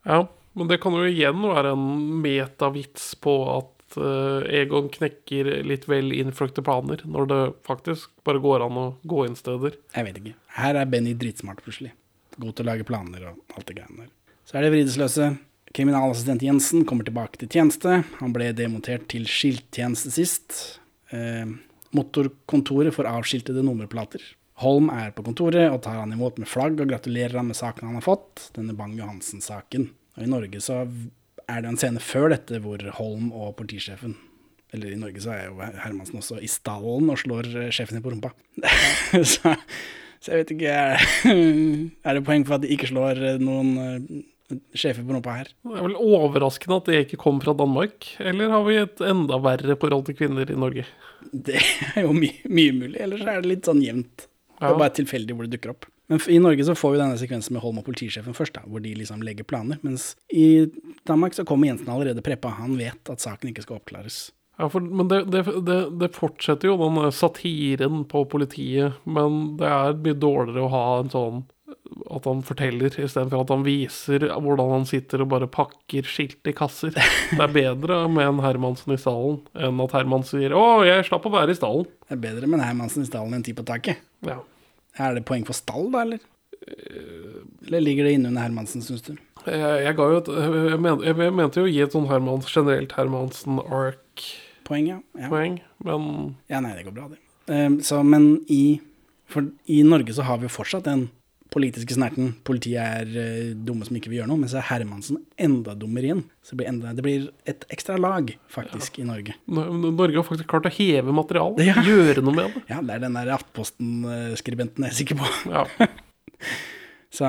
Ja, men det kan jo igjen være en metavits på at uh, Egon knekker litt vel innfløkte planer, når det faktisk bare går an å gå inn steder. Jeg vet ikke. Her er Benny dritsmart, plutselig. God til å lage planer og alt det greiene der. Så er det vridesløse. Kriminalassistent Jensen kommer tilbake til tjeneste. Han ble demontert til skilttjeneste sist. Eh, motorkontoret får avskiltede nummerplater. Holm er på kontoret og tar han imot med flagg og gratulerer han med saken han har fått, denne Bang-Johansen-saken. Og I Norge så er det en scene før dette hvor Holm og politisjefen Eller i Norge så er jo Hermansen også i stallen og slår sjefen i på rumpa. så, så jeg vet ikke Er, det poeng for at de ikke slår eh, noen eh, sjefer på rumpa her? Det er vel overraskende at det ikke kom fra Danmark, eller har vi et enda verre forhold til kvinner i Norge? Det er jo my mye mulig, ellers er det litt sånn jevnt. Det er bare tilfeldig hvor det dukker opp. Men i Norge så får vi denne sekvensen med Holm og politisjefen først, da, hvor de liksom legger planer. Mens i Danmark så kommer Jensen allerede preppa. Han vet at saken ikke skal oppklares. Ja, for, men det, det, det, det fortsetter jo, den satiren på politiet, men det er mye dårligere å ha en sånn at han forteller, istedenfor at han viser hvordan han sitter og bare pakker skilt i kasser. Det er bedre med en Hermansen i stallen enn at Herman sier 'Å, jeg slapp å være i stallen'. Det er bedre med en Hermansen i stallen enn ti på taket. Ja. Er det poeng for stall, da, eller? Eller ligger det innunder Hermansen, syns du? Jeg, jeg et jeg, men, jeg, mente jo å gi et sånn Hermans, generelt Hermansen-ark-poeng, Poeng, ja. ja. men Ja, nei, det går bra, det. Ehm, så, men i, for, i Norge så har vi jo fortsatt den politiske snerten. Politiet er uh, dumme som ikke vil gjøre noe, men så er Hermansen enda dummere igjen. Så det blir, enda, det blir et ekstra lag, faktisk, i Norge. Norge har faktisk klart å heve materialet, Ja. gjøre noe med det. Ja, det er den der Aftenposten-skribenten jeg er sikker på. Ja. Så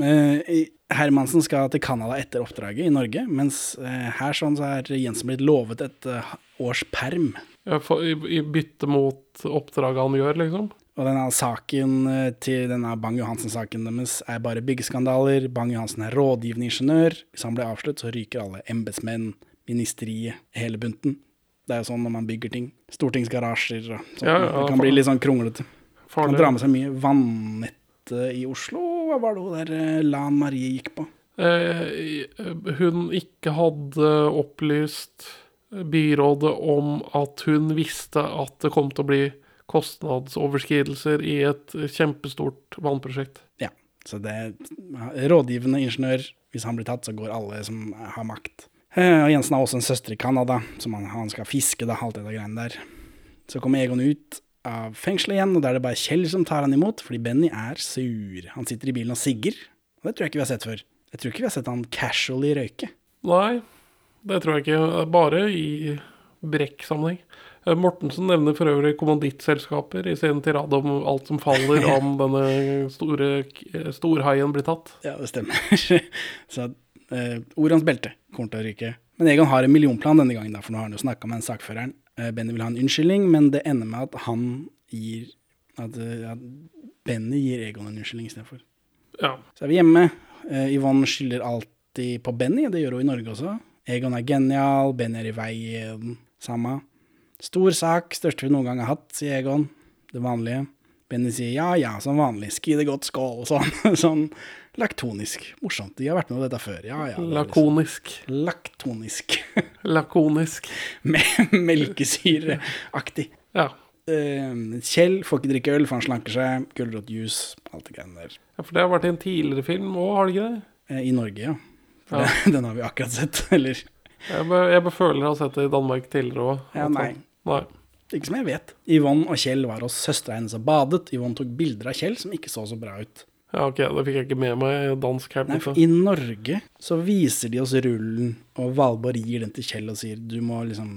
eh, Hermansen skal til Canada etter oppdraget i Norge, mens eh, her sånn så er Jensen blitt lovet et eh, års perm. Ja, for- I, I bytte mot oppdraget han gjør, liksom. Og denne saken eh, til denne Bang-Johansen-saken deres er bare byggeskandaler. Bang-Johansen er rådgivende ingeniør. Hvis han blir avslørt, så ryker alle embetsmenn, ministeriet, hele bunten. Det er jo sånn når man bygger ting. Stortingsgarasjer og sånt. Ja, ja, det kan bli litt sånn kronglete. Kan dra med seg mye vannettet i Oslo. Hva var det hun der eh, Lan Marie gikk på? eh, hun ikke hadde opplyst byrådet om at hun visste at det kom til å bli kostnadsoverskridelser i et kjempestort vannprosjekt. Ja. Så det er rådgivende ingeniør. Hvis han blir tatt, så går alle som har makt. Eh, Og Jensen har også en søster i Canada, som han, han skal fiske, da, alt det der greiene der. Så kommer Egon ut av fengselet igjen, og da er det bare Kjell som tar han imot, fordi Benny er sur. Han sitter i bilen og sigger, og det tror jeg ikke vi har sett før. Jeg tror ikke vi har sett han casually røyke. Nei, det tror jeg ikke. Bare i Brekk-sammenheng. Eh, Mortensen nevner for øvrig kommandittselskaper i sin tirade om alt som faller om denne store eh, storhaien blir tatt. Ja, det stemmer. så uh, Orans belte kommer til å ryke. Men Egon har en millionplan denne gangen, da, for nå har han jo snakka med den sakføreren. Eh, Benny vil ha en unnskyldning, men det ender med at han gir At, eh, at Benny gir Egon en unnskyldning istedenfor. Ja. Så er vi hjemme. Eh, Yvonne skylder alltid på Benny, det gjør hun i Norge også. Egon er genial, Benny er i veien. Samme. Stor sak, største vi noen gang har hatt, sier Egon. Det vanlige. Benny sier ja ja, som vanlig. Ski det godt, skål. Sånn, sånn laktonisk. Morsomt. De har vært med på dette før. Ja ja. det Lakonisk. liksom- Lakonisk. Laktonisk. Lakonisk. Melkesyreaktig. Ja. Eh, Kjell får ikke drikke øl, for han slanker seg. Gulrotjuice, alt det greiene der. ja. For det har vært i en tidligere film òg, har det ikke det? Eh, I Norge, ja. ja. den har vi akkurat sett. Eller Jeg, be, jeg beføler å ha sett det i Danmark tidligere òg. Ja, nei. nei. ikke som jeg vet. Yvonne og Kjell var hos søstera hennes og badet. Yvonne tok bilder av Kjell som ikke så så bra ut. Ja, ok, det fikk jeg ikke med meg dansk her. Nei, for I Norge så viser de oss rullen, og Valborg gir den til Kjell og sier du må liksom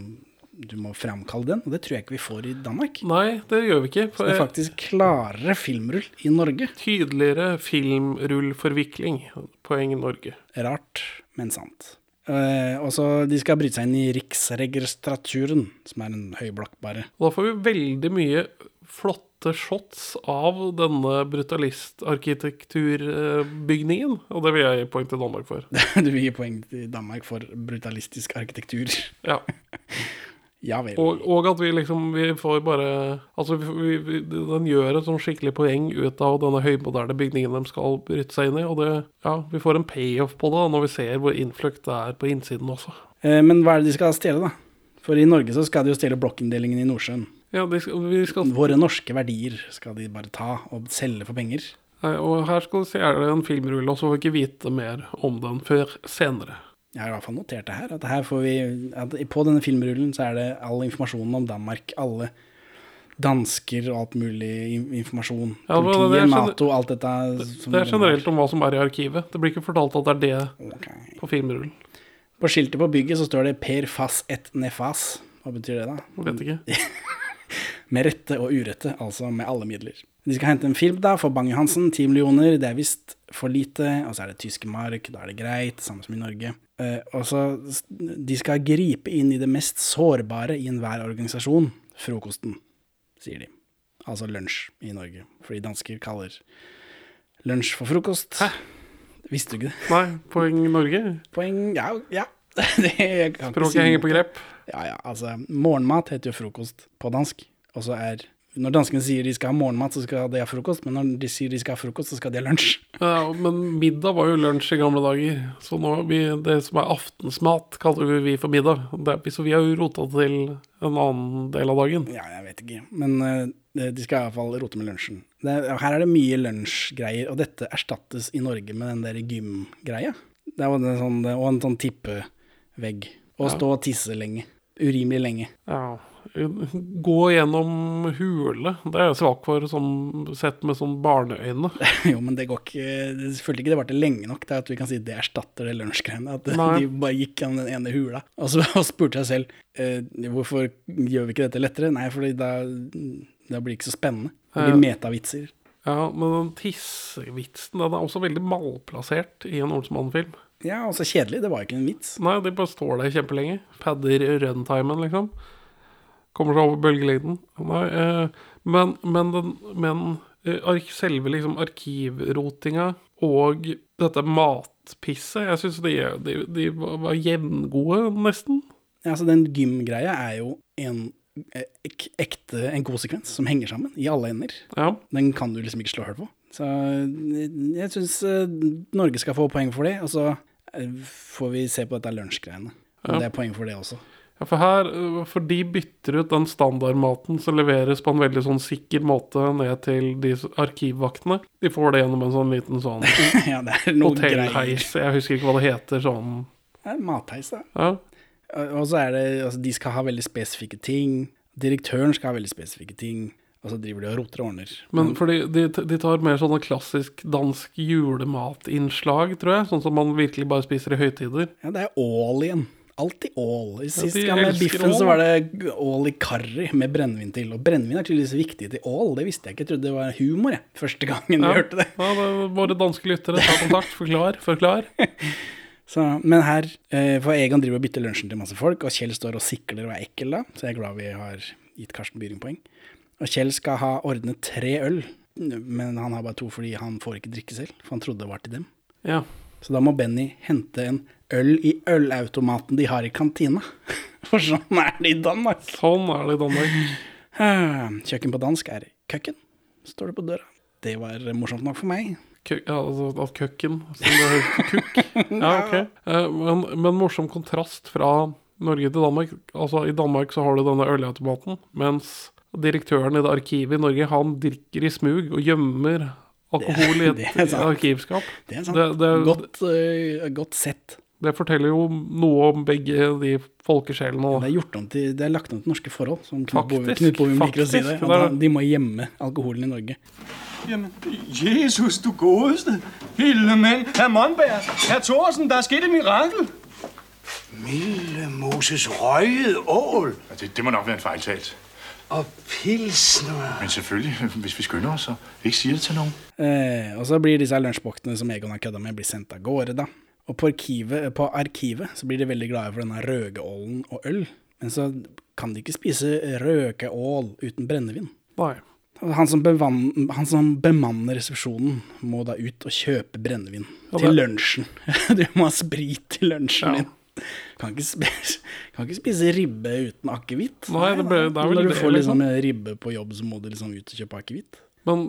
du må framkalle den, og det tror jeg ikke vi får i Danmark. Nei, det gjør vi ikke. Så det er faktisk klarere filmrull i Norge. Tydeligere filmrullforvikling. Poeng Norge. Rart, men sant. Uh, og så De skal bryte seg inn i Riksregistraturen, som er en høyblokk, bare. Og da får vi veldig mye flotte shots av denne brutalistarkitekturbygningen. Og det vil jeg gi poeng til Danmark for. Du vil gi poeng til Danmark for brutalistisk arkitektur. Ja. Ja vel. Og, og at vi liksom Vi får bare Altså, vi, vi, den gjør et sånn skikkelig poeng ut av denne høymoderne bygningen de skal bryte seg inn i. Og det Ja, vi får en payoff på det når vi ser hvor innfløkt det er på innsiden også. Eh, men hva er det de skal stjele, da? For i Norge så skal de jo stjele blokkinndelingen i Nordsjøen. Ja, de skal, vi skal Våre norske verdier skal de bare ta og selge for penger. Nei, Og her skal du se er det en filmrulle, og så får vi ikke vite mer om den før senere. Jeg har i hvert fall notert det her. At her får vi, at på denne filmrullen så er det all informasjonen om Danmark. Alle dansker og alt mulig informasjon. Ja, Politiet, det er Nato, alt dette. Det er generelt om hva som er i arkivet. Det blir ikke fortalt at det er det okay. på filmrullen. På skiltet på bygget så står det 'Per fas et nefas'. Hva betyr det, da? Jeg vet ikke. Med rette og urette, altså med alle midler. De skal hente en film da, for Bang-Johansen, 10 millioner, det er visst for lite, og så er det tyske mark, da er det greit, samme som i Norge. Eh, og så, de skal gripe inn i det mest sårbare i enhver organisasjon, frokosten, sier de. Altså lunsj i Norge, fordi dansker kaller lunsj for frokost. Hæ? Visste du ikke det? Nei, poeng Norge. Poeng, ja, ja. Språket si henger på grep. Ja, ja, altså, morgenmat heter jo frokost på dansk, og så er når danskene sier de skal ha morgenmat, så skal de ha frokost, men når de sier de skal ha frokost, så skal de ha lunsj. Ja, men middag var jo lunsj i gamle dager. Så nå vi, det som er aftensmat, kaller vi for middag. Det, så vi har jo rota til en annen del av dagen. Ja, jeg vet ikke, men eh, de skal iallfall rote med lunsjen. Det, her er det mye lunsjgreier, og dette erstattes i Norge med den der gymgreia. Det er jo en sånn, og en sånn tippevegg. Og stå og tisse lenge. Urimelig lenge. Ja. Gå gjennom hule. Det er jeg svak for, sånn, sett med sånn barneøyne. Jo, men det går ikke Det følte ikke det varte lenge nok til at vi kan si det erstatter det lunsjgreiene. At Nei. de bare gikk gjennom den ene hula. Og så og spurte jeg selv eh, hvorfor gjør vi ikke dette lettere. Nei, for da, da blir det ikke så spennende. Det blir metavitser. Ja, men den tissevitsen den er også veldig malplassert i en Olsmann-film. Ja, og så kjedelig. Det var jo ikke en vits. Nei, de bare står der kjempelenge. Padder runtimen, liksom. Kommer seg over bølgelengden. Nei, eh, men, men, den, men eh, selve liksom arkivrotinga og dette matpisset Jeg syns de, de, de var jevngode, nesten. Ja, altså Den gymgreia er jo en eh, ek ekte en god sekvens som henger sammen i alle ender. Ja. Den kan du liksom ikke slå hull på. Så eh, jeg syns Norge skal få poeng for det, så eh, får vi se på dette lunsjgreiene. Ja. det er poeng for det også. Ja, for her, øh, for de bytter ut den standardmaten som leveres på en veldig sånn sikker måte ned til de arkivvaktene. De får det gjennom en sånn liten sånn ja, hotellheis. Jeg husker ikke hva det heter sånn. Det er matheis, da. Ja. Og så er det Altså, de skal ha veldig spesifikke ting. Direktøren skal ha veldig spesifikke ting. Og så driver de og roter og ordner. Men fordi de, de tar mer sånne klassisk dansk julematinnslag, tror jeg. Sånn som man virkelig bare spiser i høytider. Ja, det er ål igjen. Alltid ål. Sist ja, gang med biffen all, så var det ål i karri med brennevin til. Og brennevin er tydeligvis viktig til ål, Det visste jeg ikke. Jeg trodde det var humor, jeg. Første gangen vi hørte det. ja, det våre danske lyttere, ta kontakt, forklar, forklar. Så, men her, eh, for Egon driver og bytter lunsjen til masse folk, og Kjell står og sikler og er ekkel da, så jeg er glad vi har gitt Karsten Byring poeng. Og Kjell skal ha ordnet tre øl, men han har bare to fordi han får ikke drikke selv, for han trodde det var til dem. Ja. Så da må Benny hente en øl i ølautomaten de har i kantina. For sånn er det i Danmark. Sånn er det i Danmark. Ah, Kjøkken på dansk er køkken, står det på døra. Det var morsomt nok for meg. Kø ja, altså at køkken som det høres kukk. Ja, ok. Eh, men, men morsom kontrast fra Norge til Danmark. Altså I Danmark så har du denne ølautomaten, mens direktøren i det arkivet i Norge, han drikker i smug og gjemmer alkohol i et Det er arkivskap. Det er sant. Det, det, godt, uh, godt sett. det forteller jo noe om begge de folkesjelene. Det er gjort om til, det er lagt om til norske forhold, som Knut Bovim liker å si det. At det de må gjemme alkoholen i Norge. Jamen, Jesus, du godeste. Hilde menn! Herr Monberg. Herr Thorsen, der er sket et mirakel. Milde Moses røget ål Det, det må nok være en fejltagelse. Og pilsner. Men selvfølgelig, hvis vi skynder oss og ikke si det til noen. Eh, og så blir disse lunsjboktene som Egon har kødda med, blir sendt av gårde, da. Og på arkivet, på arkivet så blir de veldig glade for denne røgeålen og øl. Men så kan de ikke spise røkeål uten brennevin. Nei. Han som, bevan, han som bemanner resepsjonen, må da ut og kjøpe brennevin til lunsjen. Du må ha sprit til lunsjen Ja. din. Kan ikke, spise, kan ikke spise ribbe uten akevitt. Når du får liksom liksom. ribbe på jobb, så må du liksom ut og kjøpe akevitt. Men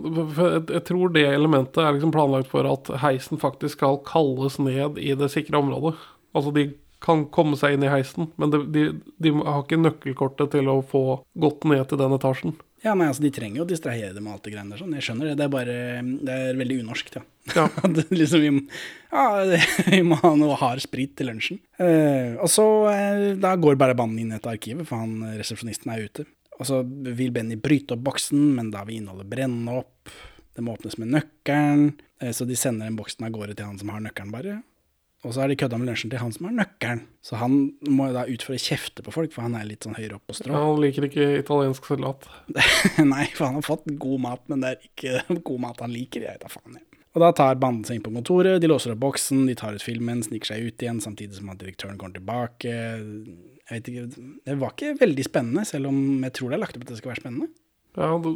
jeg tror det elementet er liksom planlagt for at heisen faktisk skal kalles ned i det sikre området. Altså de kan komme seg inn i heisen, men de, de, de har ikke nøkkelkortet til å få gått ned til den etasjen. Ja, nei, altså De trenger jo å distrahere det med alt det greiene der. sånn, Jeg skjønner det. Det er bare Det er veldig unorskt, ja. Ja. Liksom, vi, ja, det, vi må ha noe hard sprit til lunsjen. Eh, og så eh, Da går bare banen inn etter arkivet, for han eh, resepsjonisten er ute. Og så vil Benny bryte opp boksen, men da vil innholdet brenne opp. Det må åpnes med nøkkelen, eh, så de sender den boksen av gårde til han som har nøkkelen, bare. Og så har de kødda med lunsjen til han som har nøkkelen. Så han må da ut for å kjefte på folk, for han er litt sånn høyere opp på strå. Han liker ikke italiensk salat. Nei, for han har fått god mat, men det er ikke god mat han liker. Jeg vet da faen, jeg. Og da tar banden seg inn på kontoret, de låser opp boksen, de tar ut filmen, sniker seg ut igjen, samtidig som at direktøren kommer tilbake. Jeg vet ikke, Det var ikke veldig spennende, selv om jeg tror det er lagt opp at det skal være spennende. Ja, de,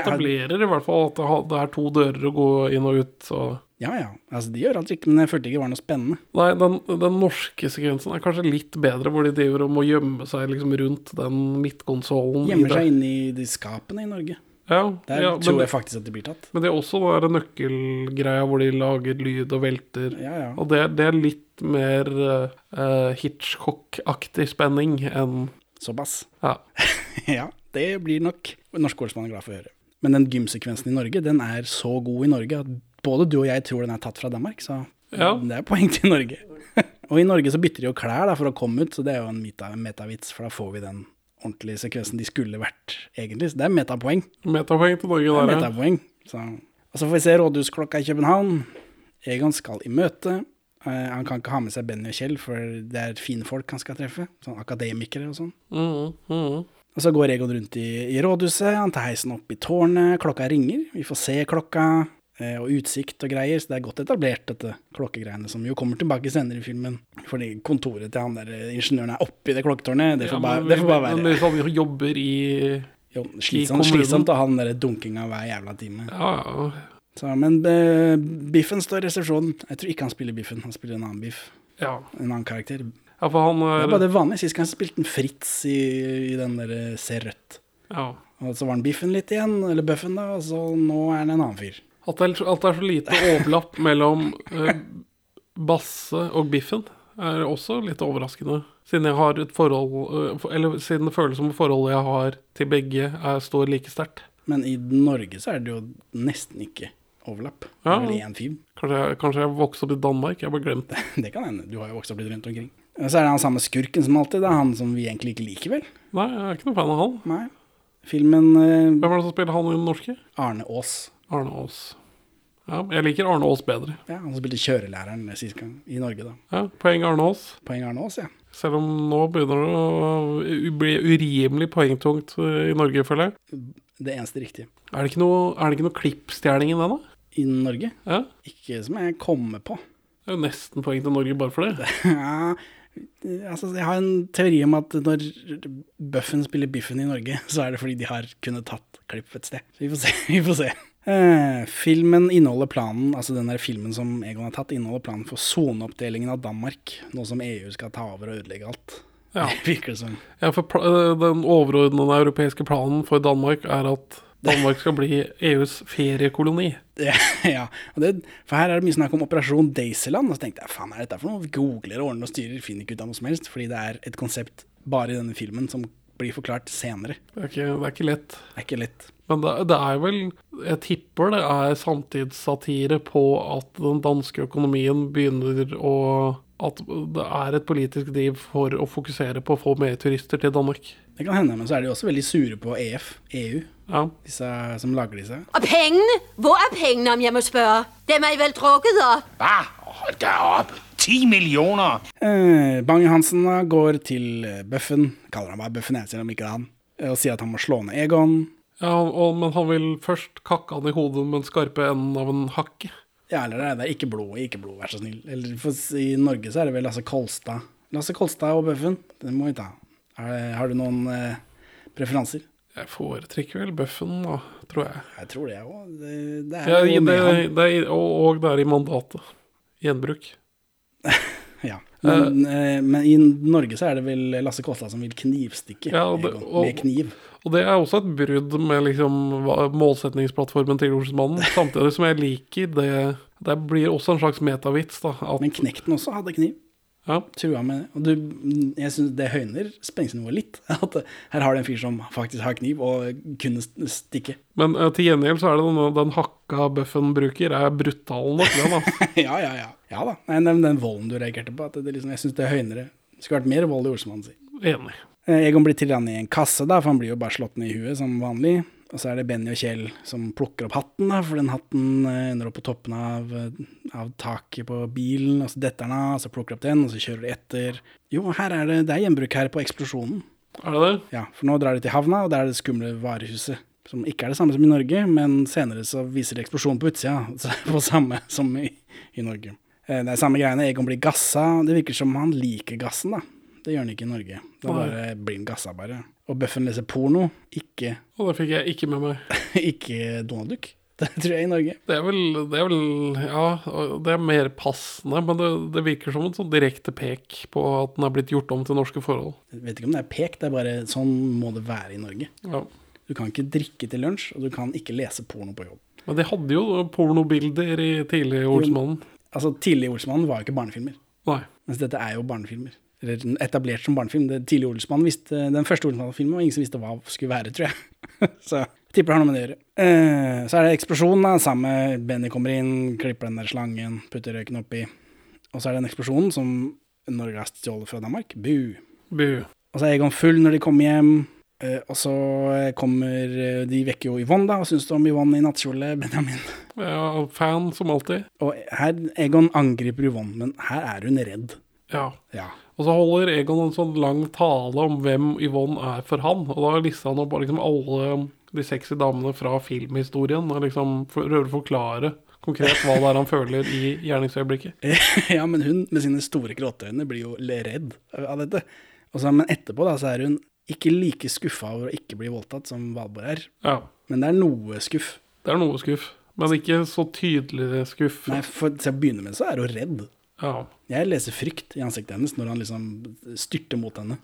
etablerer i hvert fall at det er to dører å gå inn og ut. Så. Ja ja, altså de gjør alt riktig, men jeg følte ikke det var noe spennende. Nei, den, den norske sekvensen er kanskje litt bedre, hvor de driver og må gjemme seg liksom rundt den midtkonsollen. Gjemmer seg inn i de skapene i Norge. Ja, Der ja, tror men, jeg faktisk at de blir tatt. men det er også den nøkkelgreia hvor de lager lyd og velter. Ja ja. Og det, det er litt mer uh, Hitchcock-aktig spenning enn Såpass. Ja. ja, det blir nok norske ordsmann glad for å høre. Men den gymsekvensen i Norge, den er så god i Norge at både du og jeg tror den er tatt fra Danmark, så Ja. det er poeng til Norge. og i Norge så bytter de jo klær da, for å komme ut, så det er jo en meta, metavits, for da får vi den ordentlige sekvensen de skulle vært egentlig. Så det er metapoeng. Metapoeng til Norge er der, metapoeng. Så. Og så får vi se rådhusklokka i København. Egon skal i møte. Eh, han kan ikke ha med seg Benny og Kjell, for det er fine folk han skal treffe. Sånn akademikere og sånn. Mm, mm. Og så går Egon rundt i, i rådhuset, han tar heisen opp i tårnet, klokka ringer, vi får se klokka, og utsikt og greier, så det er godt etablert dette klokkegreiene, som jo kommer tilbake senere i filmen. Fordi kontoret til han der eh, ingeniøren er oppi det klokketårnet, det får, Ja, bare, det får bare være. Men hvis han jobber i Jo, slitsomt, slitsomt å ha den der dunkinga hver jævla time. Ja, ja. Så, men eh, Biffen står i resepsjonen. Jeg tror ikke han spiller Biffen, han spiller en annen Biff. ja. En annen karakter. Det ja for han er er bare det vanlige. Sist gang spilte han Fritz i, i den der Se rødt. ja. Og så var han Biffen litt igjen, eller Bøffen, da, og så nå er han en annen fyr. At det, er, at det er så lite overlapp mellom eh, Basse og Biffen, er også litt overraskende. Siden jeg har et forhold eh, Eller siden det føles som forholdet jeg har til begge, er, står like sterkt. Men i Norge så er det jo nesten ikke overlapp. Det Ja. er vel én film. Kanskje jeg, kanskje jeg vokste opp i Danmark? Jeg har bare glemt det. Det kan hende. Du har jo vokst opp litt rundt omkring. Og Så er det han samme skurken som alltid. Det er han som vi egentlig ikke liker, vel? Nei, jeg er ikke noe fan av han. Nei. Filmen eh, Hvem er det som spiller han i den norske? Arne Aas. Arne Aas. Ja, jeg liker Arne Aas bedre. Ja, han spilte kjørelæreren sist gang i Norge, da. Ja, Poeng Arne Aas. Poeng Arne Aas, ja. Selv om nå begynner det å bli urimelig poengtungt eh, i Norge, føler jeg. Det eneste riktige. Er det ikke noe, er det ikke noe klippstjerning i den, da? I Norge? Ja. Ikke som jeg kommer på. Det er jo nesten poeng til Norge bare for det. Ja, altså jeg har en teori om at når Bøffen spiller Biffen i Norge, så er det fordi de har kunnet tatt klipp et sted. Så vi får se. Vi får se. Eh, filmen inneholder planen, altså den der filmen som Egon har tatt, inneholder planen for soneoppdelingen av Danmark, nå som EU skal ta over og ødelegge alt. Ja. Virker det som. Ja, for eh, den overordnede europeiske planen for Danmark er at Danmark skal bli EUs feriekoloni. Ja, ja. Og det, for her er det mye snakk om Operasjon Daisyland, og så tenkte jeg faen er dette for noe? Vi googler og ordner og styrer, finner ikke ut av noe som helst, fordi det er et konsept bare i denne filmen som blir forklart senere. Det er ikke, det er ikke lett. Det er ikke lett. Men det, det er vel Jeg tipper det er samtidssatire på at den danske økonomien begynner å At det er et politisk driv for å fokusere på å få mer turister til Danmark. Det kan hende, men så er de også veldig sure på EF, EU, Ja. disse som lager disse. Og pengene? Hvor er pengene, om jeg må spørre? Dem er vel drukket opp? Hva? Hold da opp! 10 millioner. Eh, Bang-Hansen da går til eh, Bøffen, kaller han bare Bøffen, jeg, selv om ikke det er han, eh, og sier at han må slå ned Egon. Ja, og, men han vil først kakke han i hodet med den skarpe enden av en hakke. Ja, eller det er- det er ikke blod, ikke blod, vær så snill. Eller for i Norge så er det vel Lasse Kolstad. Lasse Kolstad og Bøffen, det må vi ta. Er har du noen eh, preferanser? Jeg foretrekker vel Bøffen, da, tror jeg. Jeg tror det òg. Det, det er Ja, det, det er, og, og det er i mandatet. Gjenbruk. Ja. Men, eh, men i Norge så er det vel Lasse Kåstad som vil knivstikke Ja, og- med kniv. Og det er også et brudd med liksom målsetningsplattformen til Olsmannen. Samtidig som jeg liker det Det blir også en slags metavits, da. At, Men Knekten også hadde kniv. Ja, Trua med Og du, jeg syns det høyner spenningsnivået litt. At her har du en fyr som faktisk har kniv og kunne stikke. men uh, til gjengjeld så er det den, den hakka bøffen bruker, er brutal nok, den, da. ja, ja, ja. Ja da. Nei, den, den volden du reagerte på, at det, liksom, jeg syns det høyner det. Det skulle vært mer vold i Olsmannen si. Enig. Eh, Egon blir til i en kasse, da, for han blir jo bare slått ned i huet som vanlig. Og så er det Benny og Kjell som plukker opp hatten, da, for den hatten eh, ender opp på toppen av, eh, av taket på bilen. Og så detter den av, og så plukker de opp den, og så kjører de etter. Jo, her er det, det er gjenbruk her på eksplosjonen. Er det det? Ja, for nå drar de til havna, og der er det skumle varehuset. Som ikke er det samme som i Norge, men senere så viser det eksplosjon på utsida. så På samme som i, i Norge. Eh, Det er samme greiene. Egon blir gassa. Det virker som han liker gassen, da. Det gjør han ikke i Norge. Da bare blir han gassa, bare. Og Bøffen leser porno. Ikke, Og det fikk jeg ikke med meg. ikke Donald Duck. Det tror jeg i Norge. Det er vel, det er vel Ja, det er mer passende, men det, det virker som et sånn direkte pek på at den er blitt gjort om til norske forhold. Jeg vet ikke om det er pek, det er bare sånn må det være i Norge. Ja. Du kan ikke drikke til lunsj, og du kan ikke lese porno på jobb. Men de hadde jo pornobilder i tidlig Olsmannen. Altså, Tidlig Olsmannen var jo ikke barnefilmer. Nei. Mens dette er jo barnefilmer. Eller etablert som barnefilm. Det tidlige Olsmann visste, Den første Olsmann-filmen og ingen som visste hva skulle være, tror jeg. så tipper det har noe med det å gjøre. Eh, så er det eksplosjonen, da. Samme Benny kommer inn, klipper den der slangen, putter røyken oppi. Og så er det en eksplosjon som Norge har stjålet fra Danmark. Bu. Bu. Og så er Egon full når de kommer hjem. Eh, og så kommer eh, De vekker jo Yvonne, da. Hva syns du om Yvonne i nattkjole, Benjamin? Ja, fan som alltid. Og her Egon angriper Yvonne, men her er hun redd. Ja. Ja. Og så holder Egon en sånn lang tale om hvem Yvonne er for han. Og da lister han opp liksom alle de sexy damene fra filmhistorien. Og liksom prøver å forklare konkret hva det er han føler i gjerningsøyeblikket. ja, men hun med sine store gråteøyne blir jo redd av dette. Og så, men etterpå da, så er hun ikke like skuffa over å ikke bli voldtatt som Valborg er. Ja. Men det er noe skuff. Det er noe skuff. Men ikke så tydelig skuff. Nei, for til å begynne med så er hun redd. Ja. Jeg leser frykt i ansiktet hennes når han liksom styrter mot henne.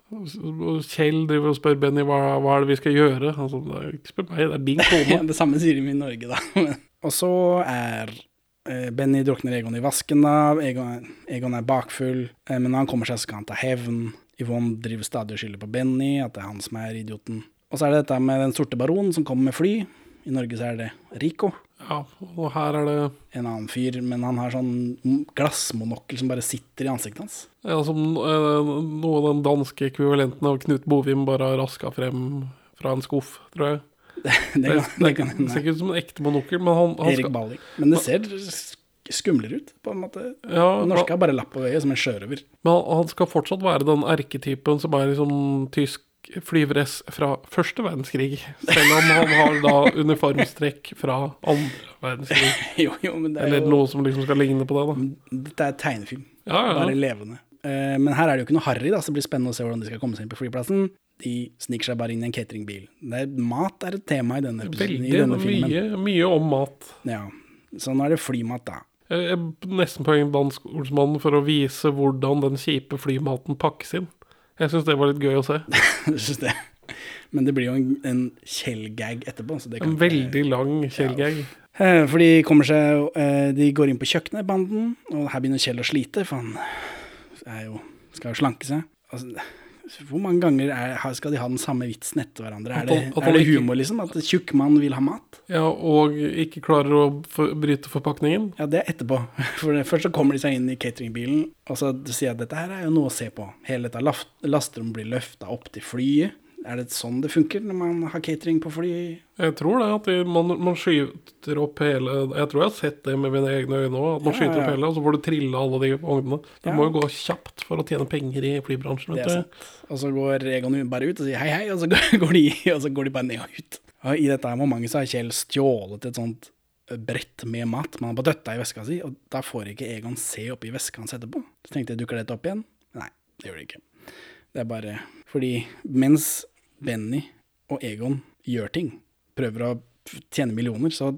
Kjell driver og spør Benny hva, hva er det vi skal gjøre. Han er ikke spør meg, det er din kone. det samme sier de i Norge, da. Og så er eh, Benny drukner Egon i vasken, da. Egon, Egon er bakfull. Eh, men når han kommer seg, så skal han ta hevn. Yvonne driver stadig og skylder på Benny, at det er han som er idioten. Og så er det dette med den sorte baronen som kommer med fly. I Norge så er det Rico. Ja, og her er det En annen fyr, men han har sånn glassmonokkel som bare sitter i ansiktet hans. ja, som eh, noe av den danske ekvivalenten av Knut Bovim bare har raska frem fra en skuff, tror jeg. Det, Det, kan, det kan ser ikke ut som en ekte monokkel, men han, han Erik Balling. Men det ser sk- skumlere ut, på en måte. ja, Den norske har bare lapp på øyet, som en sjørøver. Men han, han skal fortsatt være den erketypen som er liksom tysk flyveres fra første verdenskrig. Selv om han har da uniformstrekk fra andre verdenskrig. jo, jo, men det er Eller jo noe som liksom skal ligne på det, da. Dette er tegnefilm. Ja, ja. Bare levende. Uh, Men her er det jo ikke noe harry, da, så det blir spennende å se hvordan de skal komme seg inn på flyplassen. De sniker seg bare inn i en cateringbil. Er, mat er et tema i denne, episoden, i Veldig denne filmen. mye, mye om mat. Ja. Så nå er det flymat, da. Jeg er nesten på en dansk ordsmann for å vise hvordan den kjipe flymaten pakkes inn. Jeg syns det var litt gøy å se. Jeg synes det. Men det blir jo en, en Kjell-gag etterpå. Så det kan En veldig lang Kjell-gag. Eh, For de kommer seg eh, De går inn på kjøkkenet, banden, og her begynner Kjell å slite, for han er jo, skal jo slanke seg. Altså, hvor mange ganger er, skal de ha den samme vitsen etter hverandre? Er det, at er det humor, liksom? At tjukkmann vil ha mat? Ja, og ikke klarer å for, bryte forpakningen. Ja, det er etterpå. For først så kommer de seg inn i cateringbilen, og så sier jeg at dette her er jo noe å se på. Hele dette lasterommet blir løfta opp til flyet. Er det sånn det funker når man har catering på fly? Jeg tror det, at de, man, man skyter opp hele Jeg tror jeg har sett det med mine egne øyne òg. At man Ja, skyter opp ja. hele, og så får du trille alle de vognene. Det Ja. må jo gå kjapt for å tjene penger i flybransjen. Det er sant. Og så går Egon bare ut og sier hei, hei, og så går de, og så går de bare ned og ut. Og I dette momentet så har Kjell stjålet et sånt brett med mat. Man har bare døtta i veska si, og da får ikke Egon se oppi veska hans etterpå. Så tenkte jeg, dukker dette opp igjen? Nei, det gjør det ikke. Det er bare fordi mens Benny og Egon gjør ting, prøver å tjene millioner, så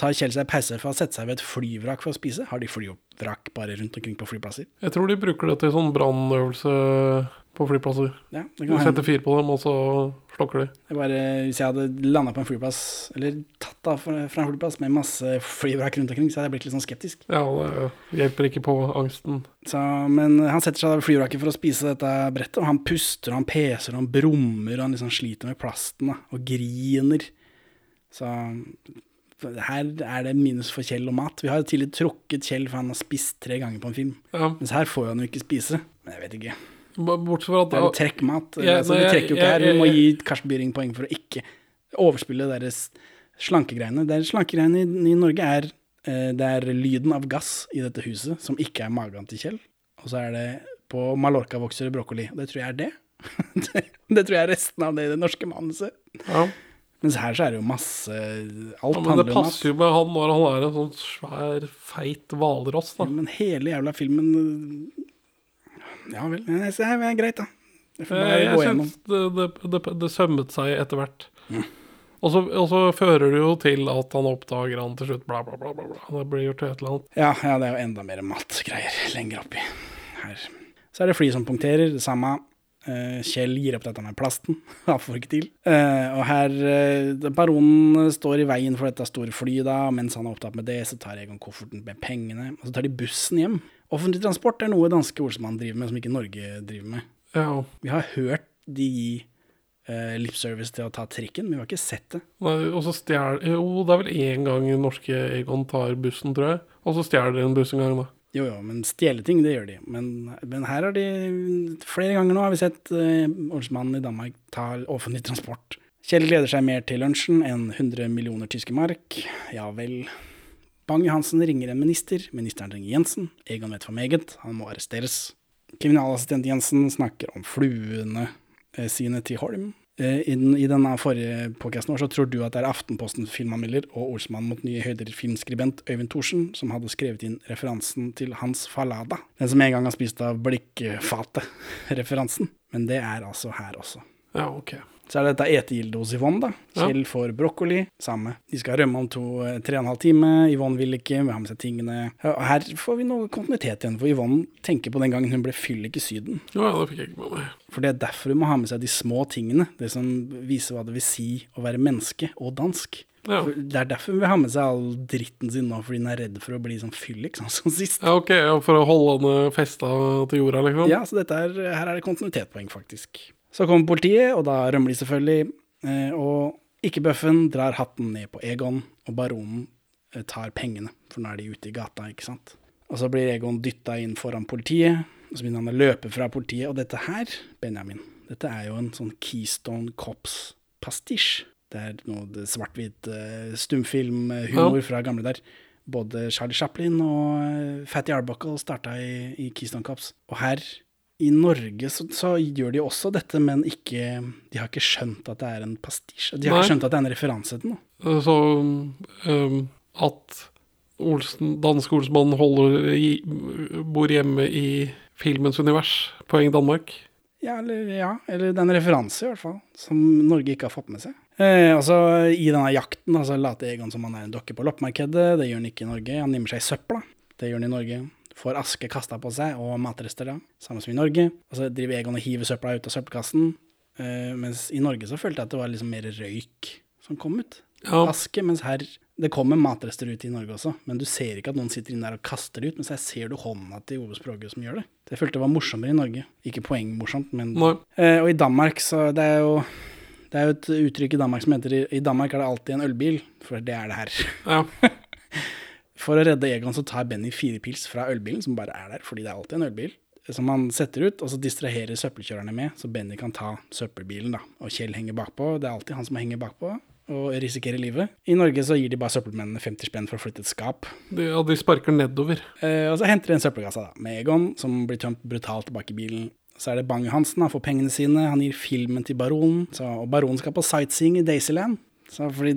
tar Kjell seg pause for å sette seg ved et flyvrak for å spise. Har de flyvrak bare rundt omkring på flyplasser? Jeg tror de bruker det til sånn brannøvelse på flyplasser. Ja, det Du kan hende. setter fyr på dem, og så slokker de. Det er bare, hvis jeg hadde landa på en flyplass, eller tatt av fra en flyplass med masse flyvrak rundt omkring, så hadde jeg blitt litt sånn skeptisk. Ja, det hjelper ikke på angsten. Så, men han setter seg ved flyvraket for å spise dette brettet, og han puster, og han peser, og han brummer, og han liksom sliter med plasten, da, og griner. Så her er det minus for Kjell og mat. Vi har tidligere trukket Kjell, for han har spist tre ganger på en film. Ja, Mens her får han jo ikke spise. Men jeg vet ikke. Bortsett fra at Det er jo trekkmat. Ja, altså, du trekker jo ikke her. Vi Du må gi Karsten Byring poeng for å ikke overspille deres slankegreiene. Det slankegreiene i, i Norge er eh, det er lyden av gass i dette huset, som ikke er magen til Kjell. Og så er det på Mallorca vokser det brokkoli. Det tror jeg er det. det. Det tror jeg er resten av det i det norske manuset. ja. Mens her så er det jo masse Alt ja, Men handler om mat. passer jo med han når han er en sånn svær, feit hvalross, da. Ja, men hele jævla filmen Ja vel. Det er, greit, da. Får bare Eh, jeg gå gjennom. det, det, det, det sømmet seg etter hvert. Og, så, og så fører det jo til at han oppdager han til slutt, bla, bla, bla. bla. Det blir gjort et eller annet. Ja, ja, det er jo enda mer matgreier lenger oppi her. Så er det fly som punkterer, det samme. Eh, Kjell gir opp dette med plasten. Han får ikke til. Eh, og her Baronen står i veien for dette store flyet, da. og Mens han er opptatt med det, så tar Egon kofferten med pengene. Og så tar de bussen hjem. Offentlig transport er noe danske ordsmann driver med, som ikke Norge driver med. Ja, Vi har hørt de gi eh, lipservice til å ta trikken, men vi har ikke sett det. Nei, og så stjel... Jo, det er vel én gang norske Egon tar bussen, tror jeg. Og så stjeler de en buss en gang, da. Jo, jo, men stjele ting, det gjør de. Men, men her har de Flere ganger nå har vi sett eh, ordsmannen i Danmark ta offentlig transport. Kjell gleder seg mer til lunsjen enn 100 millioner tyske mark. Ja vel. Bang-Johansen ringer en minister. Ministeren ringer Jensen. Egon vet for meget. Han må arresteres. Kriminalassistent Jensen snakker om fluene eh, sine til Holm. Eh, I, den, I denne forrige podkasten så tror du at det er Aftenposten filmanmelder og ordsmann mot nye høyder filmskribent Øyvind Thorsen som hadde skrevet inn referansen til Hans Falada. Den som en gang har spist av blikkfatet-referansen. Men det er altså her også. Ja, ok. Så er det dette Yvonne, da. Kjell får brokkoli. Samme. De skal rømme om to, eh, tre og en halv time. Yvonne vil ikke, vil ha med seg tingene. Og her får vi noe kontinuitet igjen, for Yvonne tenker på den gangen hun ble fyllik i Syden. Ja, det fikk jeg ikke med meg. For det er derfor hun må ha med seg de små tingene. Det som viser hva det vil si å være menneske og dansk. Ja. Det er derfor hun vil ha med seg all dritten sin nå, fordi hun er redd for å bli sånn fyllik, sånn som sist. ja, ok, for å holde henne festa til jorda, liksom? Ja, så dette er, her er det kontinuitetpoeng, faktisk. Så kommer politiet, og da rømmer de selvfølgelig. eh, Og ikke-bøffen drar hatten ned på Egon, og baronen eh, tar pengene, for nå er de ute i gata, ikke sant. Og så blir Egon dytta inn foran politiet, og så begynner han å løpe fra politiet. Og dette her, Benjamin, dette er jo en sånn Keystone Cops-pastisj. Det er noe svart-hvit eh, stumfilmhumor Ja. fra gamle der. Både Charlie Chaplin og Fatty Arbuckle starta i, i Keystone Cops. Og her i Norge så, så gjør de også dette, men ikke De har ikke skjønt at det er en pastisj. De har Nei. ikke skjønt at det er en referanse til noe. Eh, Så um, at Olsen, danske Olsmann holder i, bor hjemme i filmens univers, poeng Danmark. Ja, eller, ja, eller det er en referanse, i hvert fall, som Norge ikke har fått med seg. Eh, altså, I denne jakten altså, later Egon som han er en dokke på loppemarkedet. Det gjør han ikke i Norge. Han nimmer seg i søpla. Det gjør han i Norge. Får aske kasta på seg, og matrester, da. Samme som i Norge. Og så driver Egon og hiver søpla ut av søppelkassen. Uh, mens i Norge så følte jeg at det var liksom mer røyk som kom ut. Ja, Aske, mens her Det kommer matrester ut i Norge også, men du ser ikke at noen sitter inne der og kaster det ut. Mens her ser du hånda til Ove Språge som gjør det. Så jeg følte det var morsommere i Norge. Ikke poengmorsomt, men. Eh, og i Danmark så det er jo det er jo et uttrykk i Danmark som heter I Danmark er det alltid en ølbil, for det er det her. Ja. For å redde Egon så tar Benny fire pils fra ølbilen, som bare er der fordi det er alltid en ølbil. Som han setter ut, og så distraherer søppelkjørerne med, så Benny kan ta søppelbilen. da. Og Kjell henger bakpå. Det er alltid han som henger bakpå og risikerer livet. I Norge så gir de bare søppelmennene 50 spenn for å flytte et skap. De, ja, de sparker nedover. Eh, og så henter de en søppelkasse da, med Egon, som blir tømt brutalt tilbake i bilen. Så er det Bang-Hansen, han får pengene sine, han gir filmen til baronen. Så, og baronen skal på sightseeing i Daisyland. Så fordi,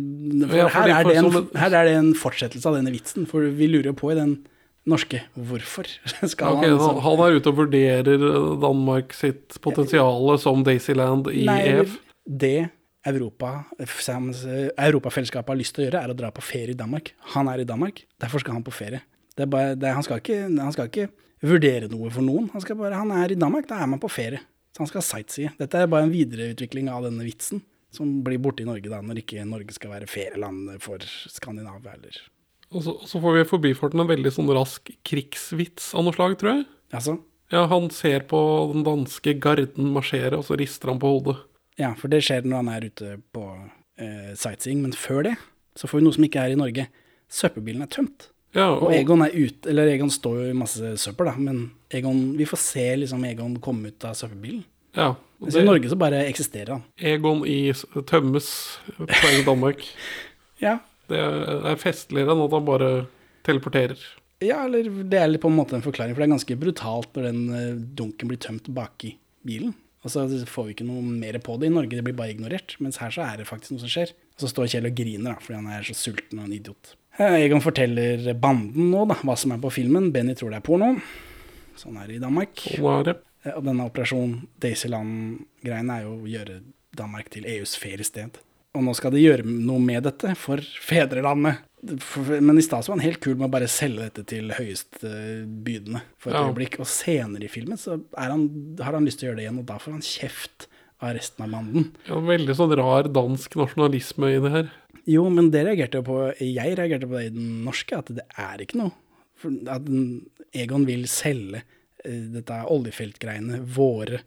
for Ja, her, er en, her er det en fortsettelse av denne vitsen, for vi lurer jo på i den norske hvorfor skal okay, han han, han er ute og vurderer Danmark sitt potensial som Daisyland i Nei, EF. det Europa, Europafellesskapet har lyst til å gjøre, er å dra på ferie i Danmark. Han er i Danmark, derfor skal han på ferie. Det er bare, det, han, skal ikke, han skal ikke vurdere noe for noen. Han, skal bare, han er i Danmark, da er man på ferie. Så han skal sightsee. Dette er bare en videreutvikling av denne vitsen, som blir borte i Norge da, når ikke Norge skal være ferieland for Skandinavia heller. Og så, og så får vi i forbifarten en veldig sånn rask krigsvits av noe slag, tror jeg. Altså, Ja, han ser på den danske garden marsjere, og så rister han på hodet. ja, for det skjer når han er ute på eh, sightseeing, men før det så får vi noe som ikke er i Norge. Søppelbilen er tømt. Ja, Og Egon er ute, eller Egon står jo i masse søppel, da, men Egon, vi får se liksom Egon komme ut av søppelbilen. ja. Mens i Norge så bare eksisterer han. Egon i tømmes poeng Danmark. Ja. Det er er festligere enn at han bare teleporterer. ja, eller det er litt på en måte en forklaring, for det er ganske brutalt når den eh, dunken blir tømt baki bilen. Og så får vi ikke noe mer på det i Norge, det blir bare ignorert. Mens her så er det faktisk noe som skjer. Og så står Kjell og griner da, fordi han er så sulten og en idiot. Eh, Egon forteller banden nå da, hva som er på filmen. Benny tror det er porno. Sånn er det i Danmark. Sånn er det. Eh, Og denne operasjon Daisyland-greiene er jo å gjøre Danmark til EUs feriested. Og nå skal de gjøre noe med dette for fedrelandet. Men i stad var han helt kul med å bare selge dette til høyestbydende for et Ja. øyeblikk. Og senere i filmen så er han, har han lyst til å gjøre det igjen, og da får han kjeft av resten av banden. Ja, veldig sånn rar dansk nasjonalisme i det her. Jo, men det reagerte jo på Jeg reagerte på det i den norske, at det er ikke noe. For at Egon vil selge eh, dette oljefeltgreiene, våre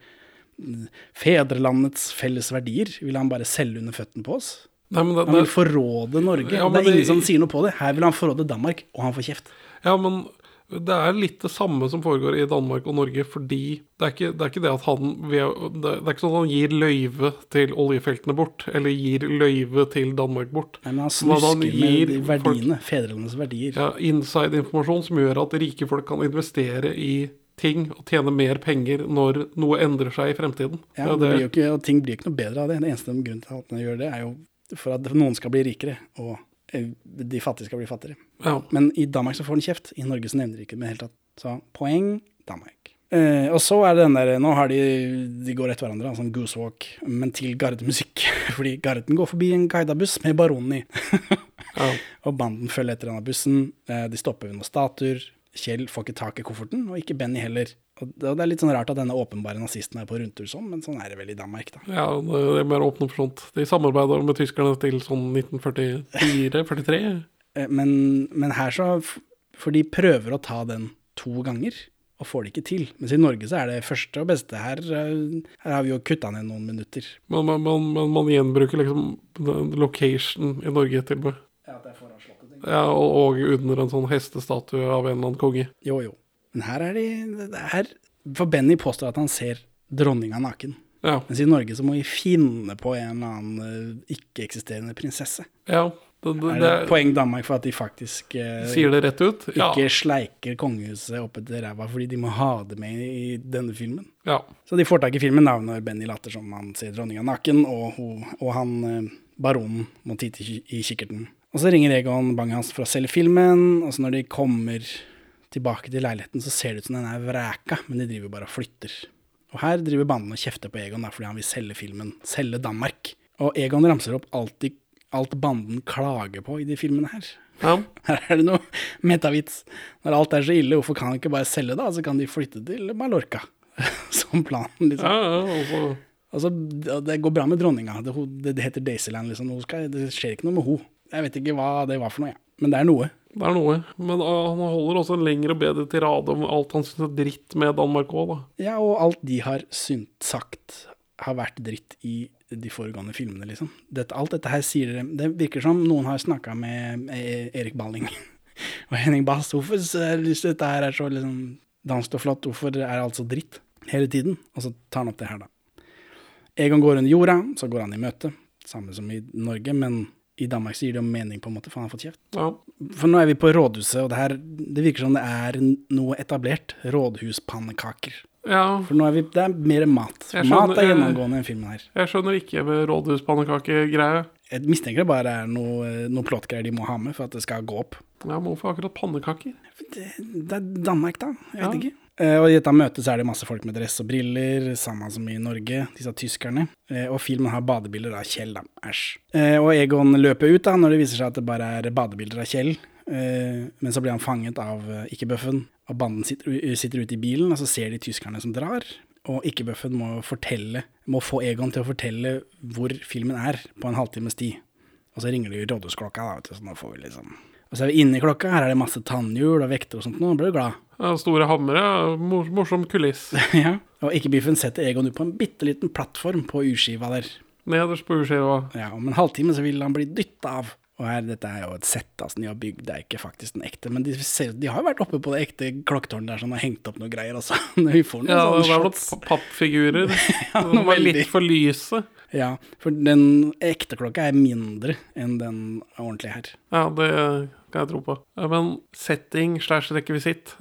mm, Fedrelandets felles verdier, vil han bare selge under føttene på oss. Nei, men det, Han vil forråde Norge. Ja, det er ingen det- som sier noe på det. Her vil han forråde Danmark, og han får kjeft. ja, men det er litt det samme som foregår i Danmark og Norge, fordi det er ikke det, er ikke det at han det, er ikke sånn at han gir løyve til oljefeltene bort, eller gir løyve til Danmark bort. Nei, men han han snusker med de verdiene. Fedrelandets verdier. Ja, Inside-informasjon som gjør at rike folk kan investere i ting og tjene mer penger når noe endrer seg i fremtiden. Ja, Det blir jo ikke, og ting blir ikke noe bedre av det. Den eneste grunnen til at man gjør det, er jo for at noen skal bli rikere, og eh, de fattige skal bli fattigere. ja. Men i Danmark så får den kjeft. I Norge så nevner de ikke det i det hele tatt. Så poeng Danmark. Eh, og så er det den der Nå har de De går etter hverandre, sånn goose walk, men til gardemusikk. Fordi garden går forbi en guida buss med baronen i. ja. og banden følger etter denne bussen. Eh, de stopper ved noen statuer. Kjell får ikke tak i kofferten, og ikke Benny heller. Og det er litt sånn rart at denne åpenbare nazisten er på rundtur sånn, men sånn er det vel i Danmark, da. Ja, det er mer åpne for sånt. De samarbeider med tyskerne til sånn 1944-43. Eh, Men, men her så For de prøver å ta den to ganger, og får det ikke til. Mens i Norge så er det første og beste. Her, eh, her har vi jo kutta ned noen minutter. Men man, man, man, man gjenbruker liksom location i Norge til og med. Ja, at det er foran slottet. Ja, og, under en sånn hestestatue av en eller annen konge. Jo, jo. Men her er de det er, For Benny påstår at han ser dronninga naken. Ja. Mens i Norge så må vi finne på en eller annen eh, ikke-eksisterende prinsesse. ja det, det, Er det, poeng Danmark for at de faktisk eh, sier det rett ut? Ja. ikke sleiker kongehuset opp etter ræva fordi de må ha det med i denne filmen? ja. Så de får tak i filmen da, når Benny later som han ser dronninga naken, og, og han eh, baronen må titte i kikkerten. Og så ringer Egon Bang-Hans for å selge filmen, og så når de kommer tilbake til leiligheten, så ser det ut som den er vreka, men de driver bare og flytter. Og her driver banden og kjefter på Egon da, fordi han vil selge filmen, selge Danmark. Og Egon ramser opp alt, de, alt banden klager på i de filmene her. ja. Her er det noe metavits. Når alt er så ille, hvorfor kan han ikke bare selge da? Så kan de flytte til Mallorca. Som planen, liksom. ja, ja altså, Altså, det går bra med dronninga. Det, det heter Daisyland, liksom. Det skjer ikke noe med henne. Jeg vet ikke hva det var for noe, jeg. Men det er noe. det er noe. Men uh, han holder også en lengre og bedre tirade om alt han syns er dritt med Danmark òg, da. Ja, og alt de har synt, sagt, har vært dritt i de foregående filmene, liksom. Dette, alt dette her sier dere Det virker som noen har snakka med eh, Erik Balling og Henning Bass. Hvorfor syns dette her er så liksom dansk og flott? Hvorfor er alt så dritt hele tiden? Og så tar han opp det her, da. Egon går under jorda, så går han i møte. Samme som i Norge, men i Danmark så gir det jo mening, på en måte, for han har fått kjeft. Ja. For nå er vi på rådhuset, og det her Det virker som det er noe etablert. Rådhuspannekaker. ja. For nå er vi, det er mer mat. Skjønner, mat er gjennomgående i filmen her. Jeg skjønner ikke med rådhuspannekakegreie. Jeg mistenker det bare er noe, noe plåtgreier de må ha med for at det skal gå opp. Ja, men hvorfor akkurat pannekaker? Det, det er Danmark, da. Jeg vet Ja. ikke. Eh, og i dette møtet så er det masse folk med dress og briller, samme som i Norge, disse tyskerne. Eh, og filmen har badebilder av Kjell, da. Æsj. Eh, og Egon løper ut da, når det viser seg at det bare er badebilder av Kjell. Men så blir han fanget av ikke-bøffen, og banden sitter, sitter ute i bilen, og så ser de tyskerne som drar. Og ikke-bøffen må må få Egon til å fortelle hvor filmen er, på en halvtimes tid. Og så ringer de rådhusklokka, da, vet du, så nå får vi liksom Og så er vi inne i klokka, her er det masse tannhjul og vekter og sånt, nå blir du glad. Ja, store hammere, mor morsom kuliss. ja. Og ikke-biffen setter Egon ut på en bitte liten plattform på urskiva der. Nederst på urskiva. Ja, Om en halvtime så vil han bli dytta av. Og her, dette er jo et sett altså, de har bygd, det er ikke faktisk den ekte. Men de, ser, de har jo vært oppe på det ekte klokketårnet der sånn, og hengt opp noe greier Altså. Vi får noen Ja, det var noen pappfigurer. Ja, De var litt for lyse. Ja, for den ekte klokka er mindre enn den ordentlige her. Ja, det kan jeg tro på. Ja, Men setting slash rekvisitt,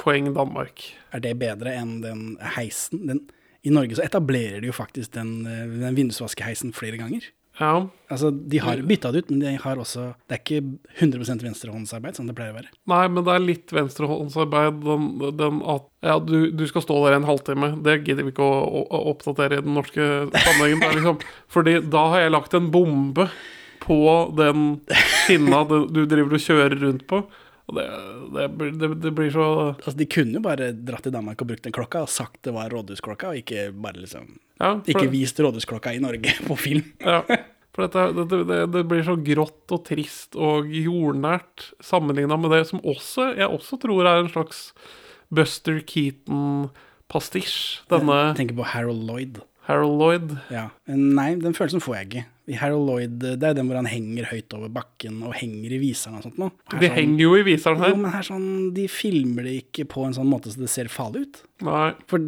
poeng Danmark. Er det bedre enn den heisen? Den, I Norge så etablerer de jo faktisk den, eh, den vindusvaskeheisen flere ganger. Ja, Altså, De har bytta det ut, men de har også, det er ikke 100 venstrehåndsarbeid, som det pleier å være. Nei, men det er litt venstrehåndsarbeid. Den, den at ja, du, du skal stå der en halvtime. Det gidder vi ikke å, å, å oppdatere i den norske sammenhengen. Det er liksom, fordi da har jeg lagt en bombe på den pinna du, driver og kjører rundt på. Det, det, det, det blir så Altså, De kunne jo bare dratt til Danmark og brukt den klokka og sagt det var rådhusklokka, og ikke bare liksom ja, Ikke vist rådhusklokka i Norge på film. Ja, for dette, det, det, blir så grått og trist og jordnært sammenligna med det som også, jeg også tror er en slags Buster Keaton-pastisj. Denne Tenker på Harold Lloyd. Harold Lloyd. Ja. Nei, den følelsen får jeg ikke. I Harold Lloyd, Det er den hvor han henger høyt over bakken og henger i viseren og sånt noe. De sånn- henger jo i viseren Jo, her. men her sånn, de filmer det ikke på en sånn måte så det ser farlig ut. Nei, For,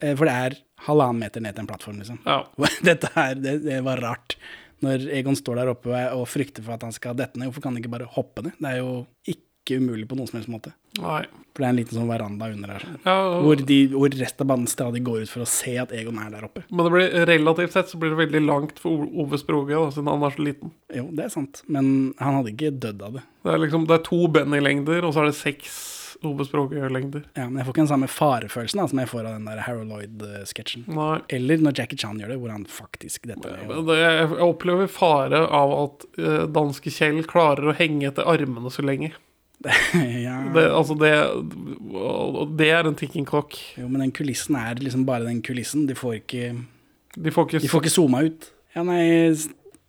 eh, for det er halvannen meter ned til en plattform, liksom. ja. Dette her, det, det var rart. Når Egon står der oppe og frykter for at han skal dette ned, hvorfor kan han ikke bare hoppe ned? Det er jo ikke umulig på noen som helst måte. Nei. For det er en liten sånn veranda under her. ja, og... Hvor, de, hvor resten av banden stadig går ut for å se at Egon er der oppe. men det blir, relativt sett så blir det veldig langt for Ove Sproge, da, siden han er så liten. Jo, det er sant, men han hadde ikke dødd av det. Det er liksom, det er to Benny-lengder, og så er det seks Ove Sproge-lengder. Ja, Men jeg får ikke den samme farefølelsen da, som jeg får av den der Harold Lloyd-sketsjen. Eller når Jackie Chan gjør det, hvor han faktisk dette Men det, jeg opplever fare av at uh, danske Kjell klarer å henge etter armene så lenge. ja. Det, altså det, det er en ticking clock. Jo, men den kulissen er liksom bare den kulissen. De får ikke, De får ikke, de får ikke zooma ut. Ja, nei,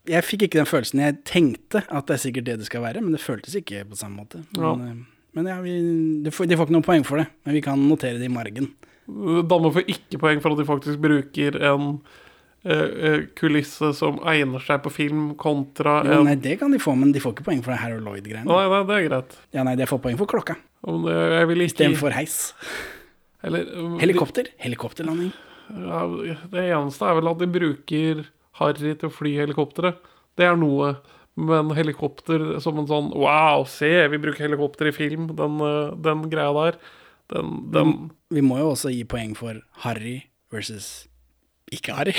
jeg fikk ikke den følelsen. Jeg tenkte at det er sikkert det det skal være, men det føltes ikke på samme måte. Men Ja. Men ja vi, de, får, de får ikke noe poeng for det, men vi kan notere det i margen. Danmark får ikke poeng for at de faktisk bruker en eh, eh, kulisse som egner seg på film, kontra Jo, en nei, det kan de få, men de får ikke poeng for det Harold Lloyd-greiene. Nei, nei, det er greit. Ja, nei, de får poeng for klokka, det, jeg vil ikke istedenfor heis. Eller, um, Helikopter. Helikopterlanding. Ja, det eneste er vel at de bruker Harry til å fly helikopteret. Det er noe. Men helikopter som en sånn Wow, se, vi bruker helikopter i film. Den, eh, den greia der. Den, den Vi må jo også gi poeng for Harry versus ikke Harry.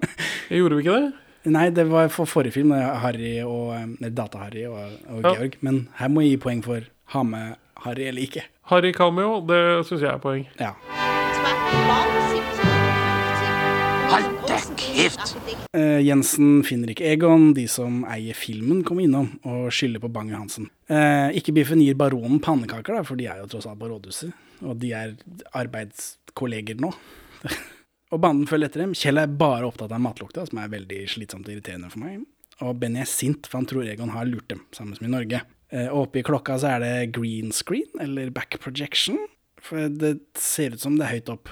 Gjorde vi ikke det? Nei, det var for forrige film, Harry og eh, Data-Harry og, og Ja. Georg. Men her må jeg gi poeng for ha med Harry eller ikke. Harry Cameo, det syns jeg er poeng. Ja. Hold deg kjeft! Eh, Jensen finner ikke Egon. De som eier filmen, kommer innom og skylder på Bang-Johansen. Eh, ikke Biffen gir baronen pannekaker, da, for de er jo tross alt på rådhuset. Og de er arbeidskolleger nå. og banden følger etter dem. Kjell er bare opptatt av matlukta, som er veldig slitsomt og irriterende for meg. Og Benny er sint, for han tror Egon har lurt dem, samme som i Norge. Eh, og i klokka så er det green screen, eller back projection. For det ser ut som det er høyt opp,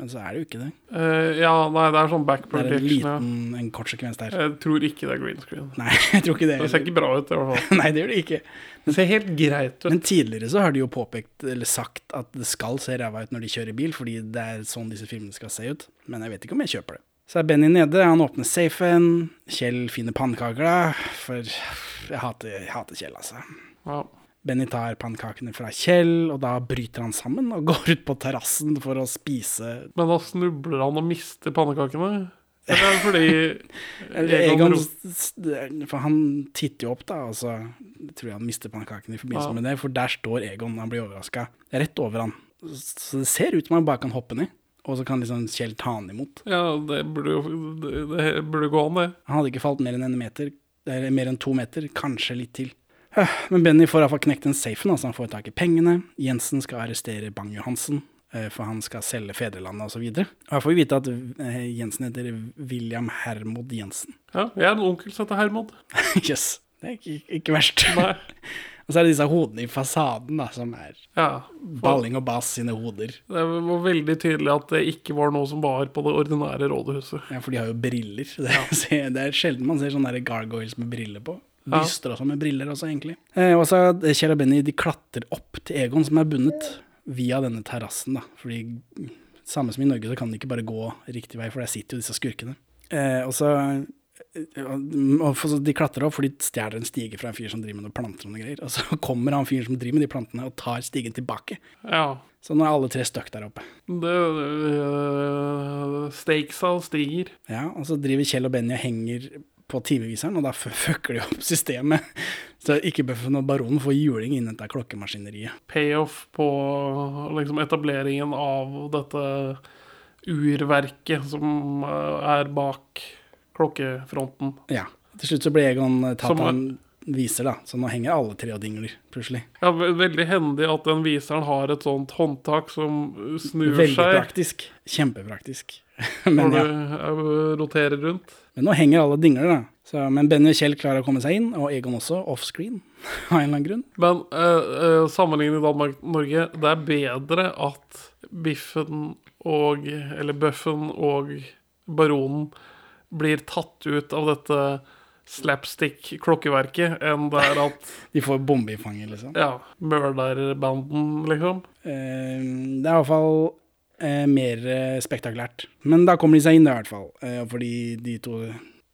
men så er det jo ikke det. Uh, ja, nei, det er sånn back Det er en projection. Liten, en kort sekvens der. Jeg tror ikke det er green screen. Nei, jeg tror ikke det. Det ser ikke bra ut, i hvert fall. Nei, det gjør det ikke. Det ser helt greit ut. Men tidligere så har de jo påpekt, eller sagt, at det skal se ræva ut når de kjører bil, fordi det er sånn disse filmene skal se ut. Men jeg vet ikke om jeg kjøper det. Så er Benny nede, han åpner safen. Kjell finner pannekaker, da, for jeg hater, jeg hater Kjell, altså. Ja. Benny tar pannekakene fra Kjell, og da bryter han sammen og går ut på terrassen for å spise Men da snubler han og mister pannekakene. Eller er det fordi Egon Egon, for han titter jo opp, da, og så tror jeg han mister pannekakene i forbindelse Ja. med det, for der står Egon, han blir overraska, rett over han. Så det ser ut som han bare kan hoppe ned, og så kan liksom Kjell ta han imot. Ja, det burde jo det, det burde gå an, det. Han hadde ikke falt mer enn en meter, eller mer enn to meter, kanskje litt til. Øh, Men Benny får iallfall knekt den safen, altså han får tak i pengene. Jensen skal arrestere Bang-Johansen, eh, for han skal selge fedrelandet osv. Og, og her får vi vite at eh, Jensen heter William Hermod Jensen. Ja, jeg er en onkel som heter Hermod. Yes, det er ikke, ikke verst. Og så er det disse hodene i fasaden, da, som er Ja. Balling og Bass sine hoder. Det var veldig tydelig at det ikke var noe som var på det ordinære rådhuset. Ja, for de har jo briller. Det, er- det er sjelden man ser sånne gargoyles med briller på. Ja. Byster også med briller også, egentlig. Eh, og så Kjell og Benny de klatrer opp til Egon, som er bundet, via denne terrassen. da. Fordi samme som i Norge, så kan de ikke bare gå riktig vei, for der sitter jo disse skurkene. Eh, og så eh, så De klatrer opp, for de stjeler en stige fra en fyr som driver med noen planter og noe greier. Og så kommer han fyren som driver med de plantene, og tar stigen tilbake. Ja. Så nå er alle tre stuck der oppe. Det øh, Stakesa stiger. Ja, og så driver Kjell og Benny og henger på timeviseren, og da fucker de opp systemet. Så ikke Buffen når Baronen får juling innen dette klokkemaskineriet. Payoff på liksom etableringen av dette urverket som øh, er bak klokkefronten. Ja. Til slutt så blir Egon eh, tatt av en viser, da. Så nå henger alle tre og dingler, plutselig. Ja, Veldig hendig at den viseren har et sånt håndtak som snur Veldig seg praktisk. Kjempepraktisk. når du ja. roterer rundt. Men nå henger alle dingler, da. Så, men Benny og Kjell klarer å komme seg inn, og Egon også, offscreen, av en eller annen grunn. Men øh, øh, sammenlignet Danmark-Norge, det er bedre at Biffen og Eller Bøffen og Baronen blir tatt ut av dette slapstick-klokkeverket enn det er at De får bombe i fanget, liksom. Ja, mørderbanden, liksom. Uh, det er i hvert fall eh, mer eh, spektakulært. Men da kommer de seg inn, i hvert fall. Eh, fordi de to,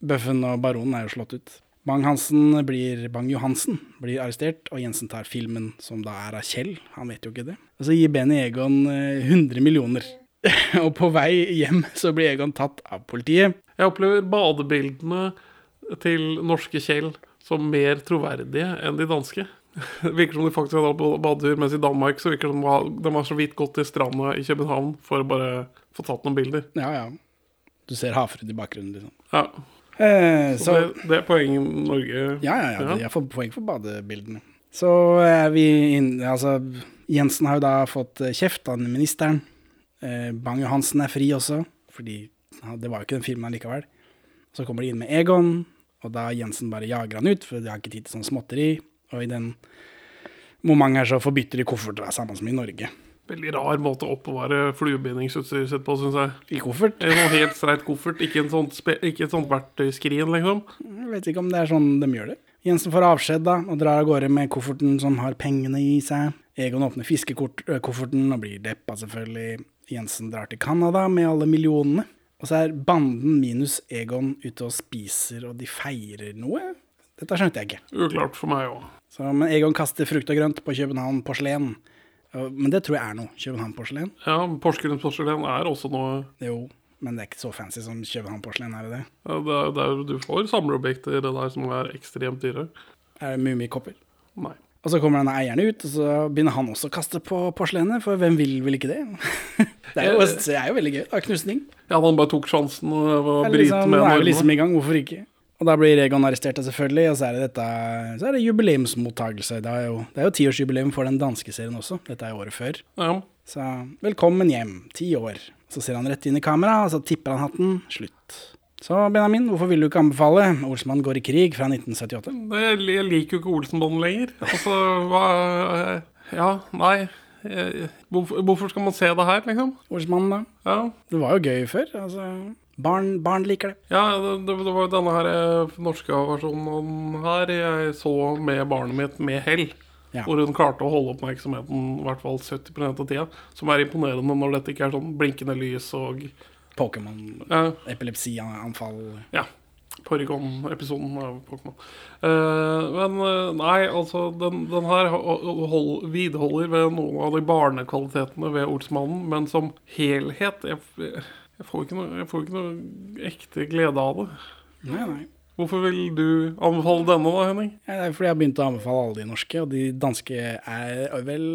Bøffen og Baronen, er jo slått ut. Bang-Johansen blir Bang-Johansen blir arrestert, og Jensen tar filmen, som da er av Kjell. Han vet jo ikke det. Og så gir Benny Egon eh, 100 millioner. og på vei hjem så blir Egon tatt av politiet. Jeg opplever badebildene til norske Kjell som mer troverdige enn de danske. Det virker som de faktisk hadde på badetur, mens i Danmark så virker det som de har- så vidt gått til stranda i København for å bare få tatt noen bilder. Ja, ja. Du ser Hafrud i bakgrunnen, liksom. Ja, Eh, Så så det, det er poenget Norge Ja, ja, ja. Ja. Jeg får poeng for badebildene. Så er vi inn, altså, Jensen har jo da fått eh, kjeft av ministeren. Eh, Bang-Johansen er fri også, fordi ja, det var jo ikke den filmen likevel. Så kommer de inn med Egon, og da Jensen bare jager han ut, for de har ikke tid til sånn småtteri. Og i den momentet her så forbytter de kofferter, da, samme som i Norge. Veldig rar måte å oppbevare fluebindingsutstyr sitt på, syns jeg. I koffert? En sånn helt streit koffert, ikke, en sånt ikke et sånt verktøyskrin, liksom. Jeg vet ikke om det er sånn de gjør det. Jensen får avskjed da, og drar av gårde med kofferten som har pengene i seg. Egon åpner fiskekofferten og blir deppa, selvfølgelig. Jensen drar til Canada med alle millionene. Og så er banden minus Egon ute og spiser, og de feirer noe. Dette skjønte jeg ikke. Uklart for meg òg. Så, men Egon kaster frukt og grønt på København porselen. Men det tror jeg er noe. København porselen. Ja, Porsgrunn porselen er også noe Jo, men det er ikke så fancy som København porselen, er det det? ja, det er, det er, Du får samleobjekter der som er ekstremt dyre. Er det mummikopper? Nei. Og så kommer denne eieren ut, og så begynner han også å kaste på porselenet, for hvem vil vel ikke det? det, er jo, det er jo veldig gøy. da, Knusning. Ja, han bare tok sjansen og Det er bryte liksom, med nå er vi liksom i gang, hvorfor ikke? Og da blir Egon arrestert, selvfølgelig, og så er det dette Så er det jubileumsmottagelse. Det er jo, det er jo tiårsjubileum for den danske serien også. Dette er jo året før. Ja. Så velkommen hjem. Ti år. Så ser han rett inn i kamera, og så tipper han hatten. Slutt. Så Benjamin, hvorfor vil du ikke anbefale Olsmann går i krig fra 1978? Jeg liker jo ikke Olsenbanden lenger. Altså, hva Ja, nei. Eh, hvorfor skal man se det her, liksom? Olsmann, da? Ja, Det var jo gøy før. Altså, barn, barn liker det. ja det, det det var jo denne her eh, norske versjonen her jeg så med barnet mitt med hell. Ja. Hvor hun klarte å holde oppmerksomheten i hvert fall 70% av tida. Som er imponerende når dette ikke er sånn blinkende lys og Pokémon, Ja, epilepsianfall ja Porygon-episoden av Pokémon. Uh, men eh, nei, altså Den, den her ho- hold, vidholder ved noen av de barnekvalitetene ved Olsmannen, men som helhet Jeg, jeg, får ikke noe, jeg får ikke noe ekte glede av det. Nei, nei. Hvorfor vil du anbefale denne, da, Henning? Ja, Det er fordi jeg har begynt å anbefale alle de norske, og de danske er vel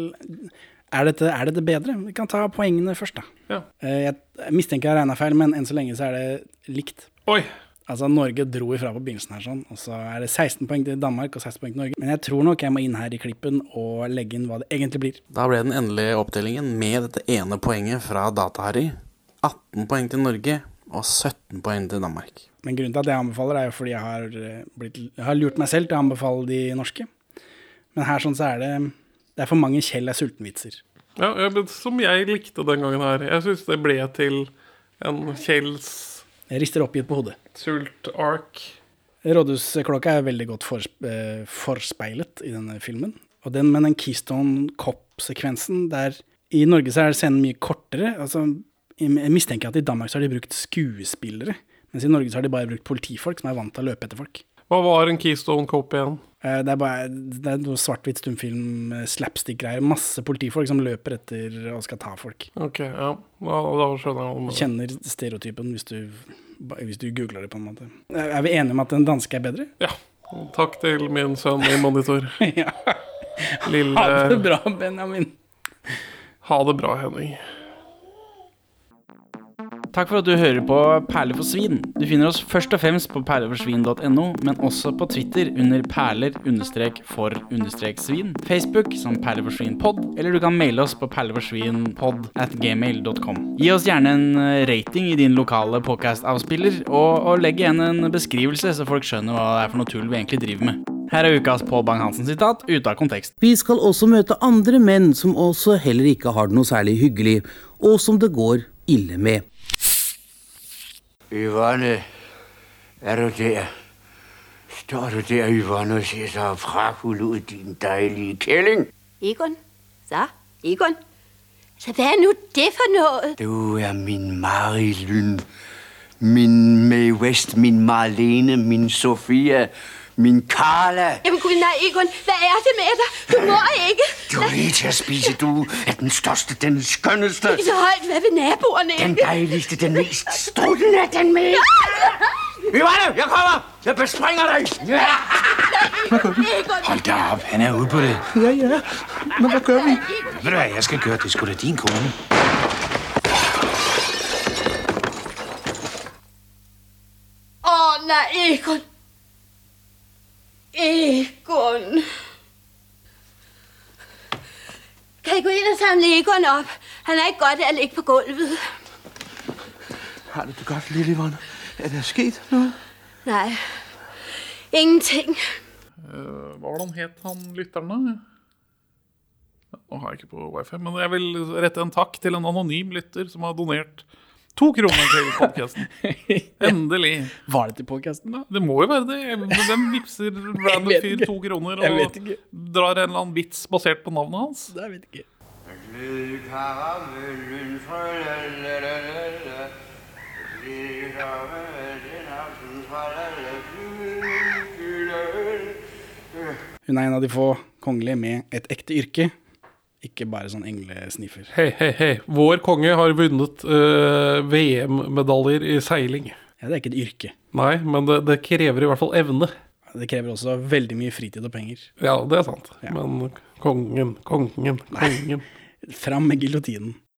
Er dette, er dette bedre? Vi kan ta poengene først, da. Ja. Eh, Jeg mistenker jeg har regna feil, men enn så lenge så er det likt. Oi! Altså, Norge dro ifra på begynnelsen her, sånn, og så er det 16 poeng til Danmark og 16 poeng til Norge. Men jeg tror nok jeg må inn her i klippen og legge inn hva det egentlig blir. Da ble den endelige opptellingen med dette ene poenget fra Data-Harry 18 poeng til Norge og 17 poeng til Danmark. Men grunnen til at jeg anbefaler, er jo fordi jeg har, eh, blitt, jeg har lurt meg selv til å anbefale de norske. Men her sånn så er det Det er for mange Kjell er sulten-vitser. Ja, ja, men Som jeg likte den gangen her. Jeg syns det ble til en Kjells Jeg rister oppgitt på hodet. sult-ark. Rådhusklokka er veldig godt eh, forspeilet i denne filmen. Og den, med den Keystone Cop-sekvensen der I Norge så er scenen mye kortere. Altså, jeg mistenker at i Danmark så har de brukt skuespillere. Mens i Norge så har de bare brukt politifolk som er vant til å løpe etter folk. Hva var en Keystone Cop igjen? Eh, Det er bare det er noe svart-hvitt stumfilm, eh, slapstick-greier. Masse politifolk som løper etter og skal ta folk. Ok, ja. Da, da skjønner jeg om det. Kjenner stereotypen hvis du, hvis du googler det, på en måte. Er vi enige om at den danske er bedre? Ja. Takk til min sønn i monitor. ja. Lille Ha det bra, Benjamin. Ha det bra, Henning. Takk for at du hører på Perler for svin. Du finner oss først og fremst på perleforsvin.no, men også på Twitter under perler-for-svin, Facebook som perleforsvinpod, eller du kan maile oss på perleforsvinpod at gmail.com. Gi oss gjerne en eh, rating i din lokale podcast-avspiller, og, og legg igjen en beskrivelse, så folk skjønner hva det er for noe tull vi egentlig driver med. Her er ukas Pål Bang-Hansen-sitat ute av kontekst. Vi skal også møte andre menn som også heller ikke har det noe særlig hyggelig, og som det går ille med. Yvonne, er du der? Står du der, Yvonne, og ser så pragtfuld ud, din dejlige kælling? Egon? Så, Egon? Så hvad er nu det for noget? Du er min Marilyn, min Mae West, min Marlene, min Sofia, min Carla. Jamen gud nej, Egon, hvad er det med dig? Du må ikke. Du er lige til at spise, du er den største, den skønneste, Ikke så højt, hvad ved naboerne den dejligste, den mest struttende, den mest... Vi var det. jeg kommer! Jeg bespringer dig! Ja! Hold da op, han er ude på det. Ja, ja. Men hvad gør vi? Ved du hvad, jeg skal gøre? Det er sgu da din kone. åh nej, Egon. Egon. Kan I gå inn og samle Egon opp? Han er ikke godt af å ligge på gulvet. Har du det godt, lille Er eh, det sket noe? Nei. Ingenting. Uh, hva han het, han lytteren, da? Nå har jeg ikke på wifi, men jeg vil rette en takk til en anonym lytter som har donert to kroner til podkasten. Endelig. Var det til podkasten, da? Det må jo være det. Hvem vipser random fyr to kroner og drar en eller annen vits basert på navnet hans? Det vet ikke. Hun er en av de få kongelige med et ekte yrke, ikke bare sånn englesniffer. Hei, hei, hei. Vår konge har vunnet uh, VM-medaljer i seiling. Ja, det er ikke et yrke. Nei, men det, det krever i hvert fall evne. Det krever også veldig mye fritid og penger. Ja, det er sant. Men kongen, kongen, kongen. Fram med giljotinen.